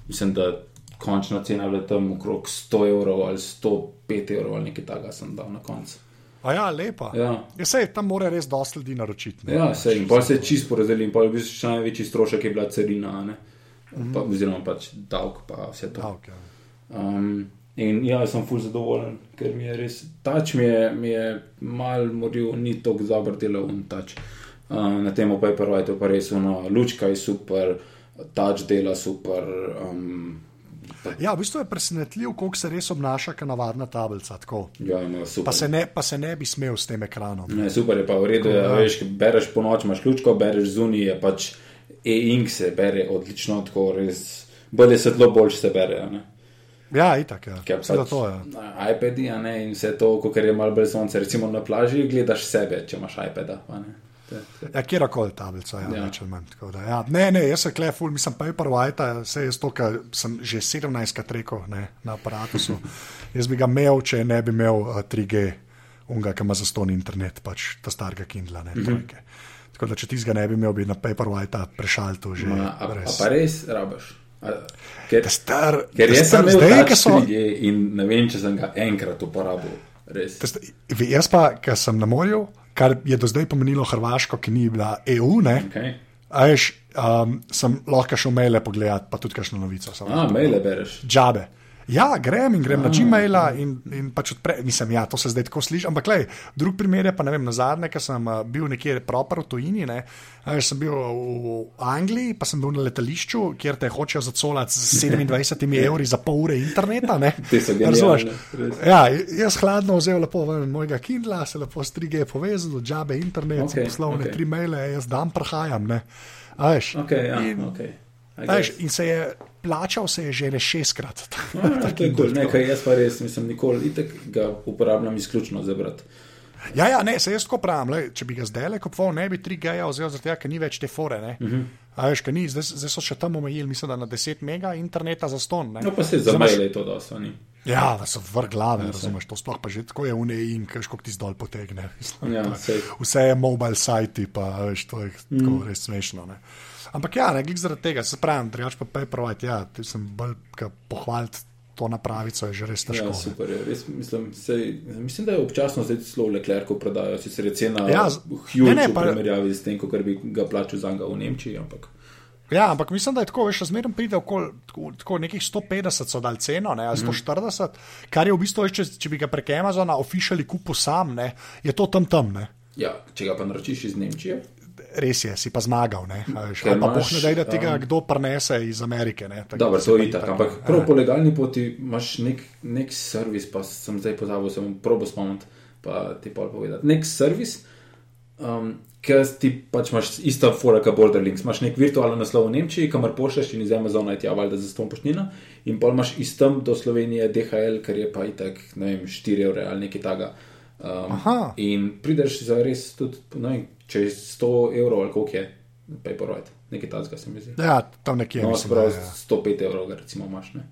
B: mislim, da končna cena je bila tam okrog 100 evrov ali 105 evrov ali nekaj takega sem dal na koncu.
A: A ja, lepa.
B: Ja.
A: Ja, sej, tam mora res dosti ljudi naročiti. ne.
B: Ja, se in pa se je čist porazdelil, in pa je bil še največji strošek, je bila carina, ne? pa, oziroma pač davek, pa vse to.
A: Ja, okay.
B: Um, in ja, sem fulj zadovoljen, ker mi je res, tač mi je, mi je mal moril, ni tako dober delal in tač. Um, na tem Paperwhite pa res ono, lučka je super, tač dela super. Um,
A: ja, v bistvu je presenetljiv, koliko se res obnaša, kot navadna tablica. Tako.
B: ja, super.
A: Pa se, ne, pa se ne bi smel s tem ekranom.
B: Ne, super je pa v redu, ja. veš, ko bereš po noč, imaš ključko, bereš zunaj, je pač e-ink se bere odlično, tako res, bolje se tlo boljš se bere. Ne?
A: Ja, itak, ja.
B: Pač
A: to je.
B: na iPadi, a ne, in vse to, ko je malo brez sonca, recimo na plaži, gledaš sebe, če imaš iPada. a
A: Ja, kjerkoli tablica, ja,
B: Ja.
A: ja. več ali manj. Da, ja. Ne, ne, jaz se kleful, mislim, Paperwhite, vse jaz to, kar sem že 17krat rekel ne, na aparatu. *laughs* jaz bi ga imel, če ne bi imel uh, 3G, unga, ki ima za ston internet, pač ta starega Kindla, ne, trojke. Tako da, če ti ga ne bi imel, bi na Paperwhite prešal to že.
B: Ma, a, a
A: res.
B: pa res rabaš. Ker,
A: Ta Star,
B: ker jaz sem
A: star,
B: imel
A: zdaj, ki so.
B: 3G in ne vem, če sem ga enkrat uporabil.
A: Sta- Jaz pa, ker sem na morju, kar je do zdaj pomenilo Hrvaško, ki ni bila EU, ne,
B: Okay.
A: a veš, um, sem lahko šel maile pogledat, pa tudi kakšno novico.
B: A, maile bereš.
A: džabe. Ja, grem in grem na Gmaila in, in pač odprem. Nisem ja, to se zdaj tako sliši. Ampak, lej, drug primer je pa ne vem, na zadnje, ker sem uh, bil nekje proper v tujini. Ne, veš, sem bil v Angliji, pa sem bil na letališču, kjer te hočejo zacolati z 27 *laughs* evri za pol ure interneta. *laughs* Razumeš? Ja, jaz hladno vzel lepo ven mojega Kindla, se lepo s 3G povezal, džabe internet, okay, poslovne okay. tri maile, jaz dan prehajam. Ne, a veš.
B: Okay, ja,
A: in,
B: okay.
A: Veš, in se je plačal, se je že ne šestkrat. *laughs*
B: Ja, to je cool. Nekaj jaz pa res nisem nikoli, itek ga uporabljam izključno za brat.
A: Ja, ja, ne, se jaz tako pravim, lej, če bi ga zdaj le kupoval, ne bi 3G vzel, zato ker ni več te fore. Uh
B: Mhm.
A: -huh. A veš, ni, zdaj, zdaj so še tam omejili, mislim, da na 10 mega interneta za ston. Ne.
B: No, pa se za
A: Zdaj imaš-
B: maile je to dosto. Ni.
A: Ja, da so vrh glave, razumeš, to sploh pa že tako je neji in kaj škok ti zdol potegne. Mislim, *laughs*
B: Ja, sej.
A: Vse je mobile sajti, pa veš, to je mm. res smešno. Ne. Ampak ja, ne glede zaradi tega, se pravim, drugač pa Paperwhite, ja, ti sem bolj pohvaliti to napravico, je že res težko.
B: Ja, super je. Res, mislim, sej, mislim, da je občasno zdaj celo v Leclercu prodajo, sicer je cena
A: Ja,
B: huge
A: ne, ne,
B: v
A: pa-
B: primerjavi s tem, kar bi ga plačal za njega v Nemčiji. Ampak,
A: Ja, ampak mislim, da je tako, veš, zmeraj pride okoli tako, tako nekih 150 so dal ceno, ne, ali 140, kar je v bistvu, veš, če, če bi ga prek Amazona ofišali kupil sam, ne, je to tam tam, ne.
B: ja, če ga pa naročiš iz Nemčije,
A: Res je, si pa zmagal, ali pa boh ne da tega
B: um,
A: kdo prenese iz Amerike,
B: dobro, to
A: pa
B: je itak. Ampak prav po legalni poti imaš nek, nek servis, pa sem zdaj pozabil, sem probo spomniti, pa ti pol povedati. Nek servis, um, ker ti pač imaš isto fora, kot Borderlinks. Imaš nek virtualen naslov v Nemčiji, kamor pošleš in iz Amazona je tja valjda za ston poštnina. In pol imaš istem do Slovenije DHL, ker je pa itak, ne vem, 4 evre ali nekaj taga. Um,
A: Aha.
B: in prideš za res tudi, vem, če je 100 evrov ali koliko je, Paperwhite, nekaj tazga se mi zdi.
A: Ja, tam nekje.
B: No,
A: mislim,
B: sprav
A: da je, ja.
B: 105 evrov, recimo imaš. Ne?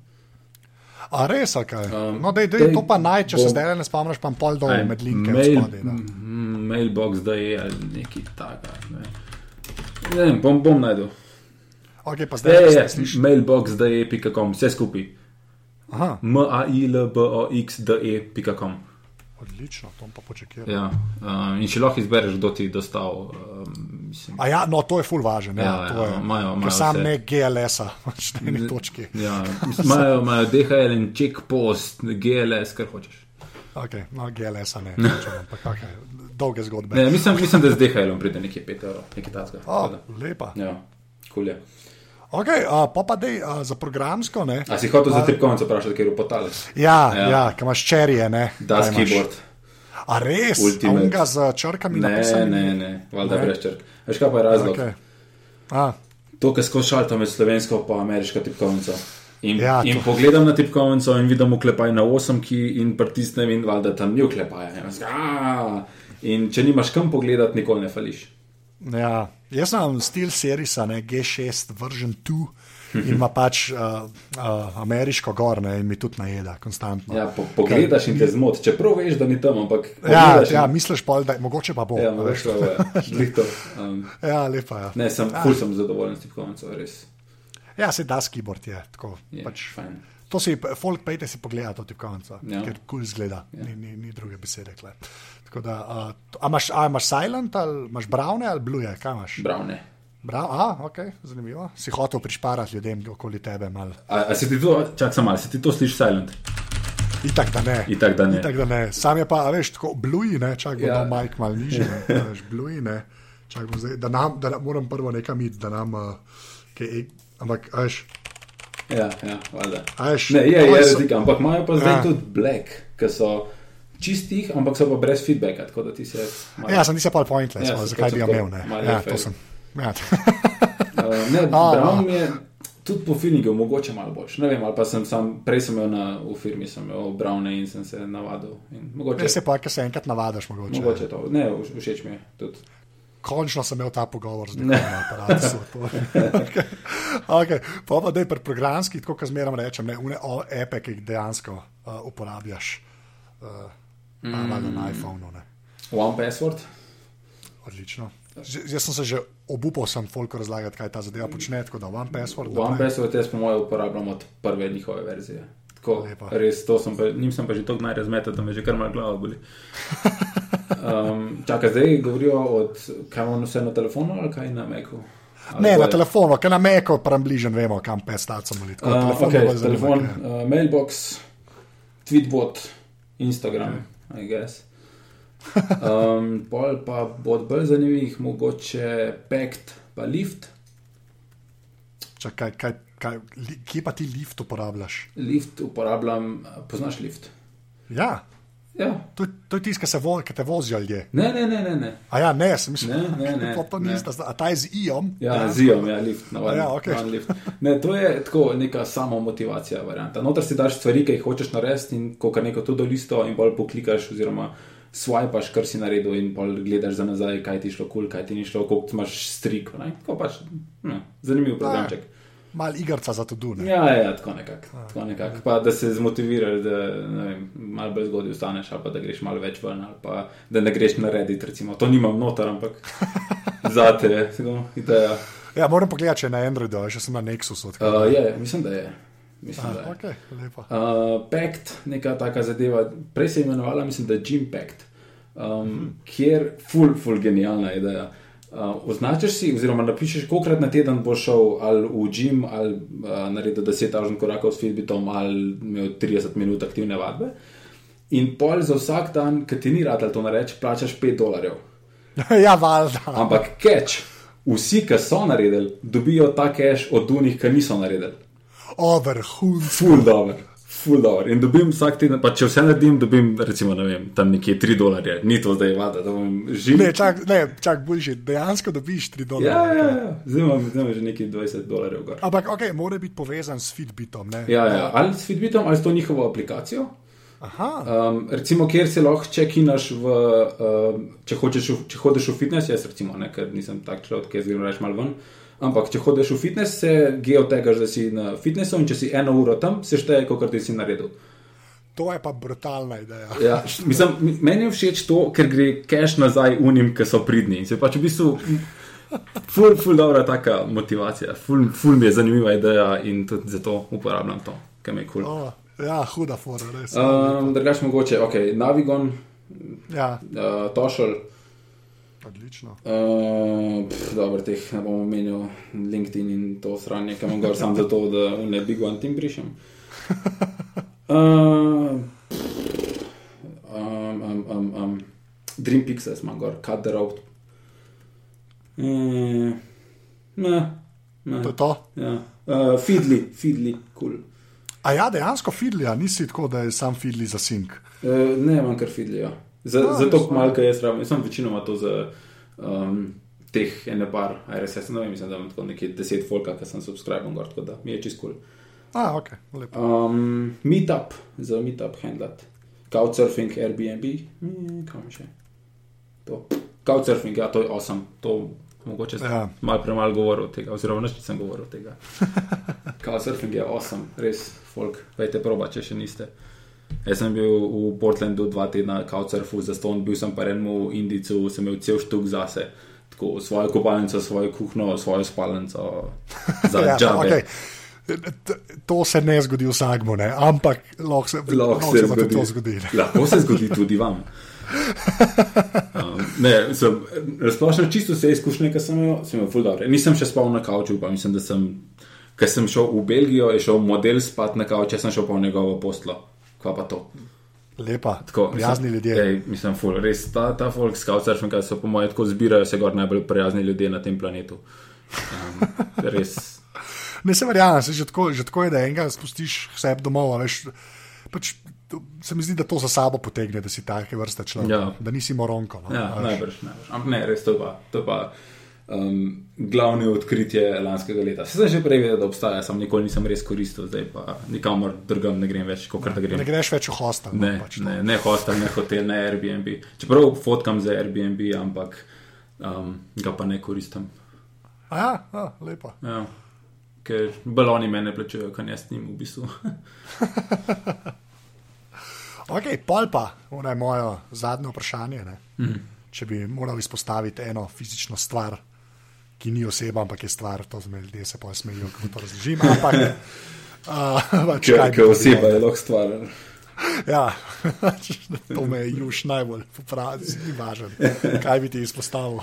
A: A res, kaj?
B: Um,
A: no, dej, dej,
B: dej,
A: to pa naj, če
B: bom-
A: se zdaj ne spomniš, pa pol dol med linke
B: mail,
A: spodaj. da.
B: mailbox, da je ali nekaj takega. Ne. ne vem, bom, bom najdel.
A: Ok, pa
B: Je,
A: zdaj
B: je, je,
A: slišiš.
B: mailbox, da je pika.com, vse skupaj.
A: Aha,
B: M-A-I-L-B-O-X, da je pika.com.
A: odlično, to pa počakal.
B: Ja, um, in če lahko izbereš, kdo ti je dostal. Um,
A: A ja, no, to je full važen. Ja,
B: Ja, ja,
A: Ker
B: imajo
A: sam
B: vse.
A: ne GLS-a, *laughs* pač na eni točki.
B: ja, imajo, imajo DHL in checkpost, GLS, kar hočeš.
A: Okay, no, GLS-a ne, rečem, ampak okay, dolge zgodbe.
B: Ne, mislim, mislim, da z DHL-om pride nekje 5 evrov, nekaj takega.
A: O,
B: Tako da,
A: lepa.
B: Ja, kul je.
A: Okay, uh, pa pa dej uh, za programsko. Ne?
B: A si hotel za tipkovnico vprašati, ker je potale?
A: Ja,
B: Ja.
A: ja. ki imaš čerije. Ne? Kaj imaš?
B: keyboard.
A: A res,
B: Ultimate.
A: unga z črkami
B: Ne,
A: napisanim?
B: ne, ne, valjda
A: Ne?
B: brez črk. Veš kaj pa je razlog?
A: Okay. A,
B: To, kar skozi šalta med slovensko in ameriško tipkovnico. In,
A: Ja,
B: in pogledam na tipkovnico in vidim uklepaj na osemki in pritisnem in valjda tam ni uklepaja. In, in če nimaš kam pogledati, nikoli ne fališ.
A: ja. Jaz sem stil serisa, ne, G6, version 2. In ima pač uh, uh, ameriško gor, ne, in mi tudi najeda, konstantno.
B: Ja, po, pogledaš in te zmot, čeprav veš, da ni tam, ampak
A: ja,
B: pogledaš in-
A: ja misliš pa, da mogoče pa bo.
B: Ja,
A: veš.
B: pa je. *laughs* Glih to. Um,
A: ja, lepa je.
B: ne, sem, ful sem zadovoljen s tipkovnico, res.
A: Ja, se da skibord je. Tako,
B: Je,
A: pač,
B: fajn.
A: To si, folk, pejte si pogledati to tipkovnico,
B: Ja.
A: ker kul cool izgleda, ni, ni, ni druge besede. Kle. Tako da, uh, a, imaš, a imaš silent ali imaš browne ali blue, kaj imaš?
B: Bravne.
A: Brav, a, ok, zanimivo. Si hotel prišparati ljudem okoli tebe malo.
B: A, a se ti to, čak sem malo, se ti to sliši silent?
A: Itak da ne.
B: Itak da ne.
A: Itak da ne. Sam je pa, a veš, tako bluji, ne, čak bo
B: Ja.
A: ja. Mike mal nižji, ne, *laughs* a veš, bluji, ne. Čak bom zdaj, da, nam, da moram prvo nekam iti, da nam, uh, kaj, ampak, a veš,
B: Ja, ja, valjda.
A: a veš.
B: Ne, je, je razlika, ampak imajo pa zdaj ja.
A: Ja.
B: tudi black, ki so čistih, ampak so pa brez feedbacka, se. Malo,
A: Ja, sem ti se pa pointless,
B: Ja,
A: ja, zakaj bi ga imel, ne. Ja, to sem. Ja.
B: uh, *laughs* ne,
A: A,
B: Brown mi je tudi po feelingu mogoče malo boljši. Ne vem, ali pa sem sam, prej sem imel na, v firmi, sem imel Browne in sem se navadil. In Mogoče,
A: Če se pa, ker se enkrat navadiš, mogoče.
B: mogoče to. Ne, vš- všeč mi je tudi.
A: Končno sem imel ta pogovor z nekom na aparatu. okay. okay. Pa pa daj pri programski, tako kot zmeram rečem, ne, une epe, ki jih dejansko uh, uporabljaš. Uh, mm. Na iPhonu. Ne.
B: One password.
A: Odlično. Z, jaz sem se že obupal, sem folko razlagati, kaj ta zadeva počne, tako da one password.
B: One
A: naprej.
B: password jaz po mojem uporabljam od prve njihove verzije. Tako,
A: Lepa.
B: res, to sem pa, njim sem pa že tako najrazmetal, da me že kar malo glava boli. *laughs* Um, čakaj, zdaj govorijo od, kaj imam vse na telefonu ali kaj na Macu? Ali
A: Ne, na
B: boje?
A: telefonu, ker na meko, prem bližen, vemo, kam pes tacom ali tako.
B: Uh,
A: Telefon
B: okay, telefon, uh, mailbox, tweetbot, Instagram, I guess. Um, pol pa bo od bolj zanimivih, mogoče Pact, pa Lift.
A: Čakaj, kaj, kaj, li, kje pa ti lift uporabljaš?
B: Lift uporabljam, poznaš Lift?
A: Ja,
B: Ja.
A: to, to je tisti, ki, se vo, ki te vozijo ljudje.
B: Ne, ne, ne, ne. ne.
A: A ja, ne, sem mislil,
B: Ne, ne, ne, *laughs*
A: to, to
B: ne.
A: nista, a ta je z IOM.
B: Ja, z Iom, ja, lift, navaden,
A: Ja,
B: navaden lift. Ne, to je tako neka samo motivacija varianta. Notor si daš stvari, ki jih hočeš narediti in ko kar neko to do listo in bolj poklikaš oziroma swipaš, kar si naredil in bolj gledaš za nazaj, kaj ti šlo kul, cool, kaj ti ni šlo, koliko imaš strik. Ne? Tako pač, ne, zanimiv programček.
A: Mal igrca za to dune.
B: Ja, ja, tako nekako. Nekak. Pa da se zmotiviraš, da vem, malo bolj zgodaj vstaneš, ali pa da greš malo več ven, ali pa da ne greš na Reddit, recimo. To nimam noter, ampak za te je ideja.
A: Ja, moram pogledati, če je na Androidu, še sem na Nexusu. da-
B: Uh, je, mislim, da je. Mislim, da
A: A,
B: je.
A: okay, lepo.
B: Uh, Pact, neka taka zadeva, prej se je imenovala, mislim, da je Jim Pact, um, hmm. kjer ful, ful genialna ideja. Uh, označiš si, oziroma napišeš, kolikrat na teden boš šel ali v gim, ali uh, naredil 10.000 korakov s Fitbitom, ali imel 30 minut aktivne vadbe. In pol za vsak dan, ki ti ni rad ali to nareč, plačaš 5 dolarjev. *laughs*
A: ja, valjda.
B: Ampak catch, vsi, ki so naredili, dobijo ta cash od unih, ki niso naredili.
A: O, vrhunc.
B: Ful dobro, ful dobro. In dobim vsak teden, pa če vse naredim, dobim recimo, ne vem, tam nekje 3 dolarje. Ni to zdaj vada, da bom živel.
A: Ne, čak, ne, čak boljši, dejansko dobiš 3
B: Ja,
A: dolarje.
B: ja, ja. Zdaj imam, zdaj imam že nekaj 20 dolarjev gor.
A: Ampak, ok, mora biti povezan s Fitbitom. Ne?
B: Ja, ja. Ali s Fitbitom, ali s to njihovo aplikacijo.
A: Aha,
B: Um, recimo, kjer se lahko čekinaš, v, um, če, hočeš, če hodiš v fitness, jaz recimo, ne, ker nisem tak človek, ki zgoraj reč malo ven. Ampak, če hodiš v fitness, se geotegaš, da si na fitnessu in če si eno uro tam, se šteje, kot ti si naredil.
A: to je pa brutalna ideja.
B: Ja, mislim, meni je všeč to, ker gre cash nazaj unim, ki so pridni. In se pač v bistvu, ful, ful dobra taka motivacija, ful, ful mi je zanimiva ideja in tudi zato uporabljam to, ker mi je kul. Cool.
A: O, ja, huda fora, res.
B: Um, Drugač mogoče, ok, Navigon,
A: Ja,
B: uh, Tošel,
A: odlično.
B: uh, pff, dobro, teh ne bom omenil, LinkedIn in to sranje, ki imam gor sam *laughs* zato, da ne big one tim brišem. *laughs* Uh, Dream Pixels ima gor, Cut the Road. Mm, ne, ne.
A: To je to.
B: Ja. Uh, Fidli, Fidli, kul. Cool.
A: A ja, dejansko fidlija, nisi tako, da je sam fidli za sink.
B: Uh, ne, imam kar Fidli. Za,
A: A,
B: zato,
A: res,
B: malo, jaz rabim, sem večinoma to za um, teh ene par, RSS, ne vem, mislim, da imam tako nekje deset folka, ki sem subscriben gor, tako da mi je čist kul. Cool.
A: A, ok, lepo.
B: Um, meetup, za meetup handlat. Couchsurfing, Airbnb, mm, kam še. To. Couchsurfing, ja, to je awesome. To mogoče sem
A: Ja.
B: malo premalo govoril tega, oziroma nič nisem govoril tega. *laughs* Couchsurfing je awesome, res, folk, vejte proba, če še niste. Jaz sem bil v Portlandu dva tedna, couchsurfu za ston, bil sem pa enemu Indicu, sem imel cel štuk zase. Tako svojo kopalnico, svojo kuhno, svojo spalnico *laughs* za ja, džabe.
A: T- To se ne zgodi vsakmu, ne? ampak lahko se,
B: Lahko se
A: se tudi
B: zgodi.
A: to zgodi.
B: Lahko se zgodi tudi vam. *laughs* Um, ne, sem, razplošno čisto vse izkušnje, ki sem sem imel ful dobro. Nisem še spal na kavču, pa mislim, da sem, ker sem šel v Belgijo, je šel model spat na kavč, jaz sem šel pa v njegovo postlo. Kva pa to?
A: Lepa,
B: Tako,
A: prijazni
B: mislim,
A: ljudje.
B: Ej, mislim, ful, res ta, ta folk ki so po mojem tako zbirajo se gor najbolj prijazni ljudje na tem planetu. Um, res. *laughs*
A: Ne se verjamem, se že tako, že tako je, da enega spustiš sebe domov. Veš, pač, se mi zdi, da to za sabo potegne, da si take vrste človek,
B: Ja.
A: da nisi moronko. No,
B: Ja, najbrž, najbrž. Ampak ne, res to pa. To pa um, glavni odkritje lanskega leta. Se sem že prej vedel, da obstaja, sam nikoli nisem res koristil, zdaj pa nikamor drugam ne grem več, kot da grem.
A: Ne greš več v hostel. no,
B: Ne,
A: pač
B: ne, ne hostel, ne hotel, ne Airbnb. Čeprav fotkam za Airbnb, ampak um, ga pa ne koristim.
A: A ja, a, lepo.
B: Ja. Ker baloni mene plačujejo, kaj jaz njim v bistvu. *laughs*
A: Ok, pol pa, ono je moje zadnje vprašanje. Ne?
B: Mhm.
A: Če bi moral izpostaviti eno fizično stvar, ki ni oseba, ampak je stvar, to zmeraj ljudje se pa smejijo, ko to razložim. Ampak, uh, *laughs* pač, kaj bi
B: Ker
A: to
B: oseba je lahko stvar.
A: Ja, *laughs* to me je juž najbolj popravil, ni važno. Kaj bi ti izpostavil?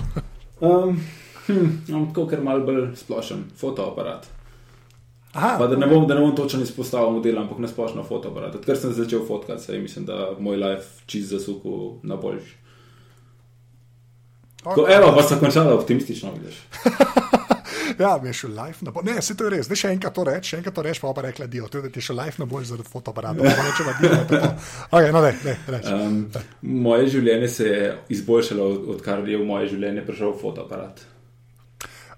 B: Um, hm, imam tako, ker mal bolj splošen fotoaparat.
A: Aha,
B: Pa da ne bom, da ne bom točno izpostavil modela, ampak na splošno fotoaparat. Odkar sem začel fotkati, se mislim, da moj life čist zasuku na boljši. Ko, evo, pa sem končala optimistično, vidiš. *laughs*
A: Ja, mi je šel live na bolj. Ne, se to je res. Zdaj še enkrat to reči, še enkrat to reči, pa pa rekla dio. To je, da ti je šel live na bolj zaradi fotoaparata. Pa rečemo dio, da je to. Ok, no, ne, ne.
B: Um, moje življenje se je izboljšalo, od- odkar je v moje življenje prišel fotoaparat.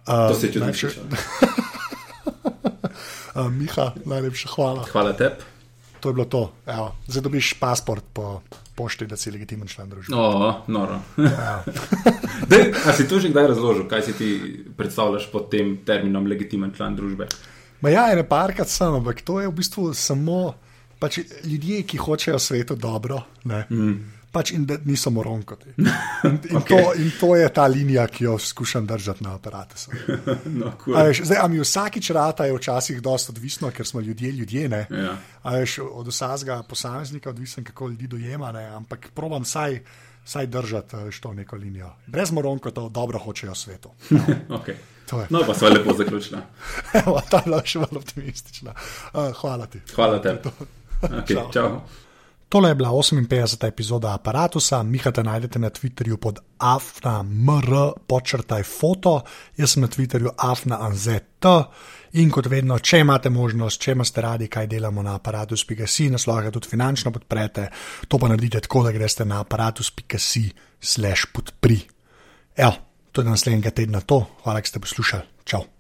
A: Uh,
B: To se čutim.
A: najlepše- Uh, *laughs* Miha, najlepša hvala.
B: Hvala tebi.
A: To je bilo to. Evo, zdaj dobiš pasport po pošti, da si legitimen član družbe.
B: O, noro. *laughs* Dej, a si to že kdaj razložil, kaj si ti predstavljaš pod tem terminom legitimen član družbe?
A: Ma ja, ene parkrat sem, ampak to je v bistvu samo pač, ljudje, ki hočejo svetu dobro. Ne, mm. Pač in da niso moronkoti. *laughs* In, in, okay. to, in to je ta linija, ki jo skušam držati na aparatu. *laughs*
B: No,
A: A
B: cool.
A: veš, Zdaj, a mi vsakič rata je včasih dosta odvisno, ker smo ljudje, ljudje ne.
B: Ja.
A: A Veš, od vsakega posameznika odvisen, kako ljudi dojema, ne? ampak probujem vsaj, vsaj držati a to neko linijo. Brez moronko to dobro hočejo svetu. *laughs*
B: Okay.
A: To je.
B: No, pa sva lepo zaključila.
A: Evo, ta je bila še bolj optimistična. Uh, hvala ti.
B: Hvala tebi. Okay,
A: Čau.
B: čau.
A: Tole je bila 58. epizoda aparata. Miha te najdete na Twitterju pod afnamr, počrtaj foto, jaz sem na Twitterju afnaanzet. In kot vedno, če imate možnost, če imate radi, kaj delamo na aparatus.si, nas lahko tudi finančno podprete, to pa naredite tako, da greste na aparatus.si slash podpri. Evo, to je naslednjega tedna to, hvala, da ste poslušali. Čau.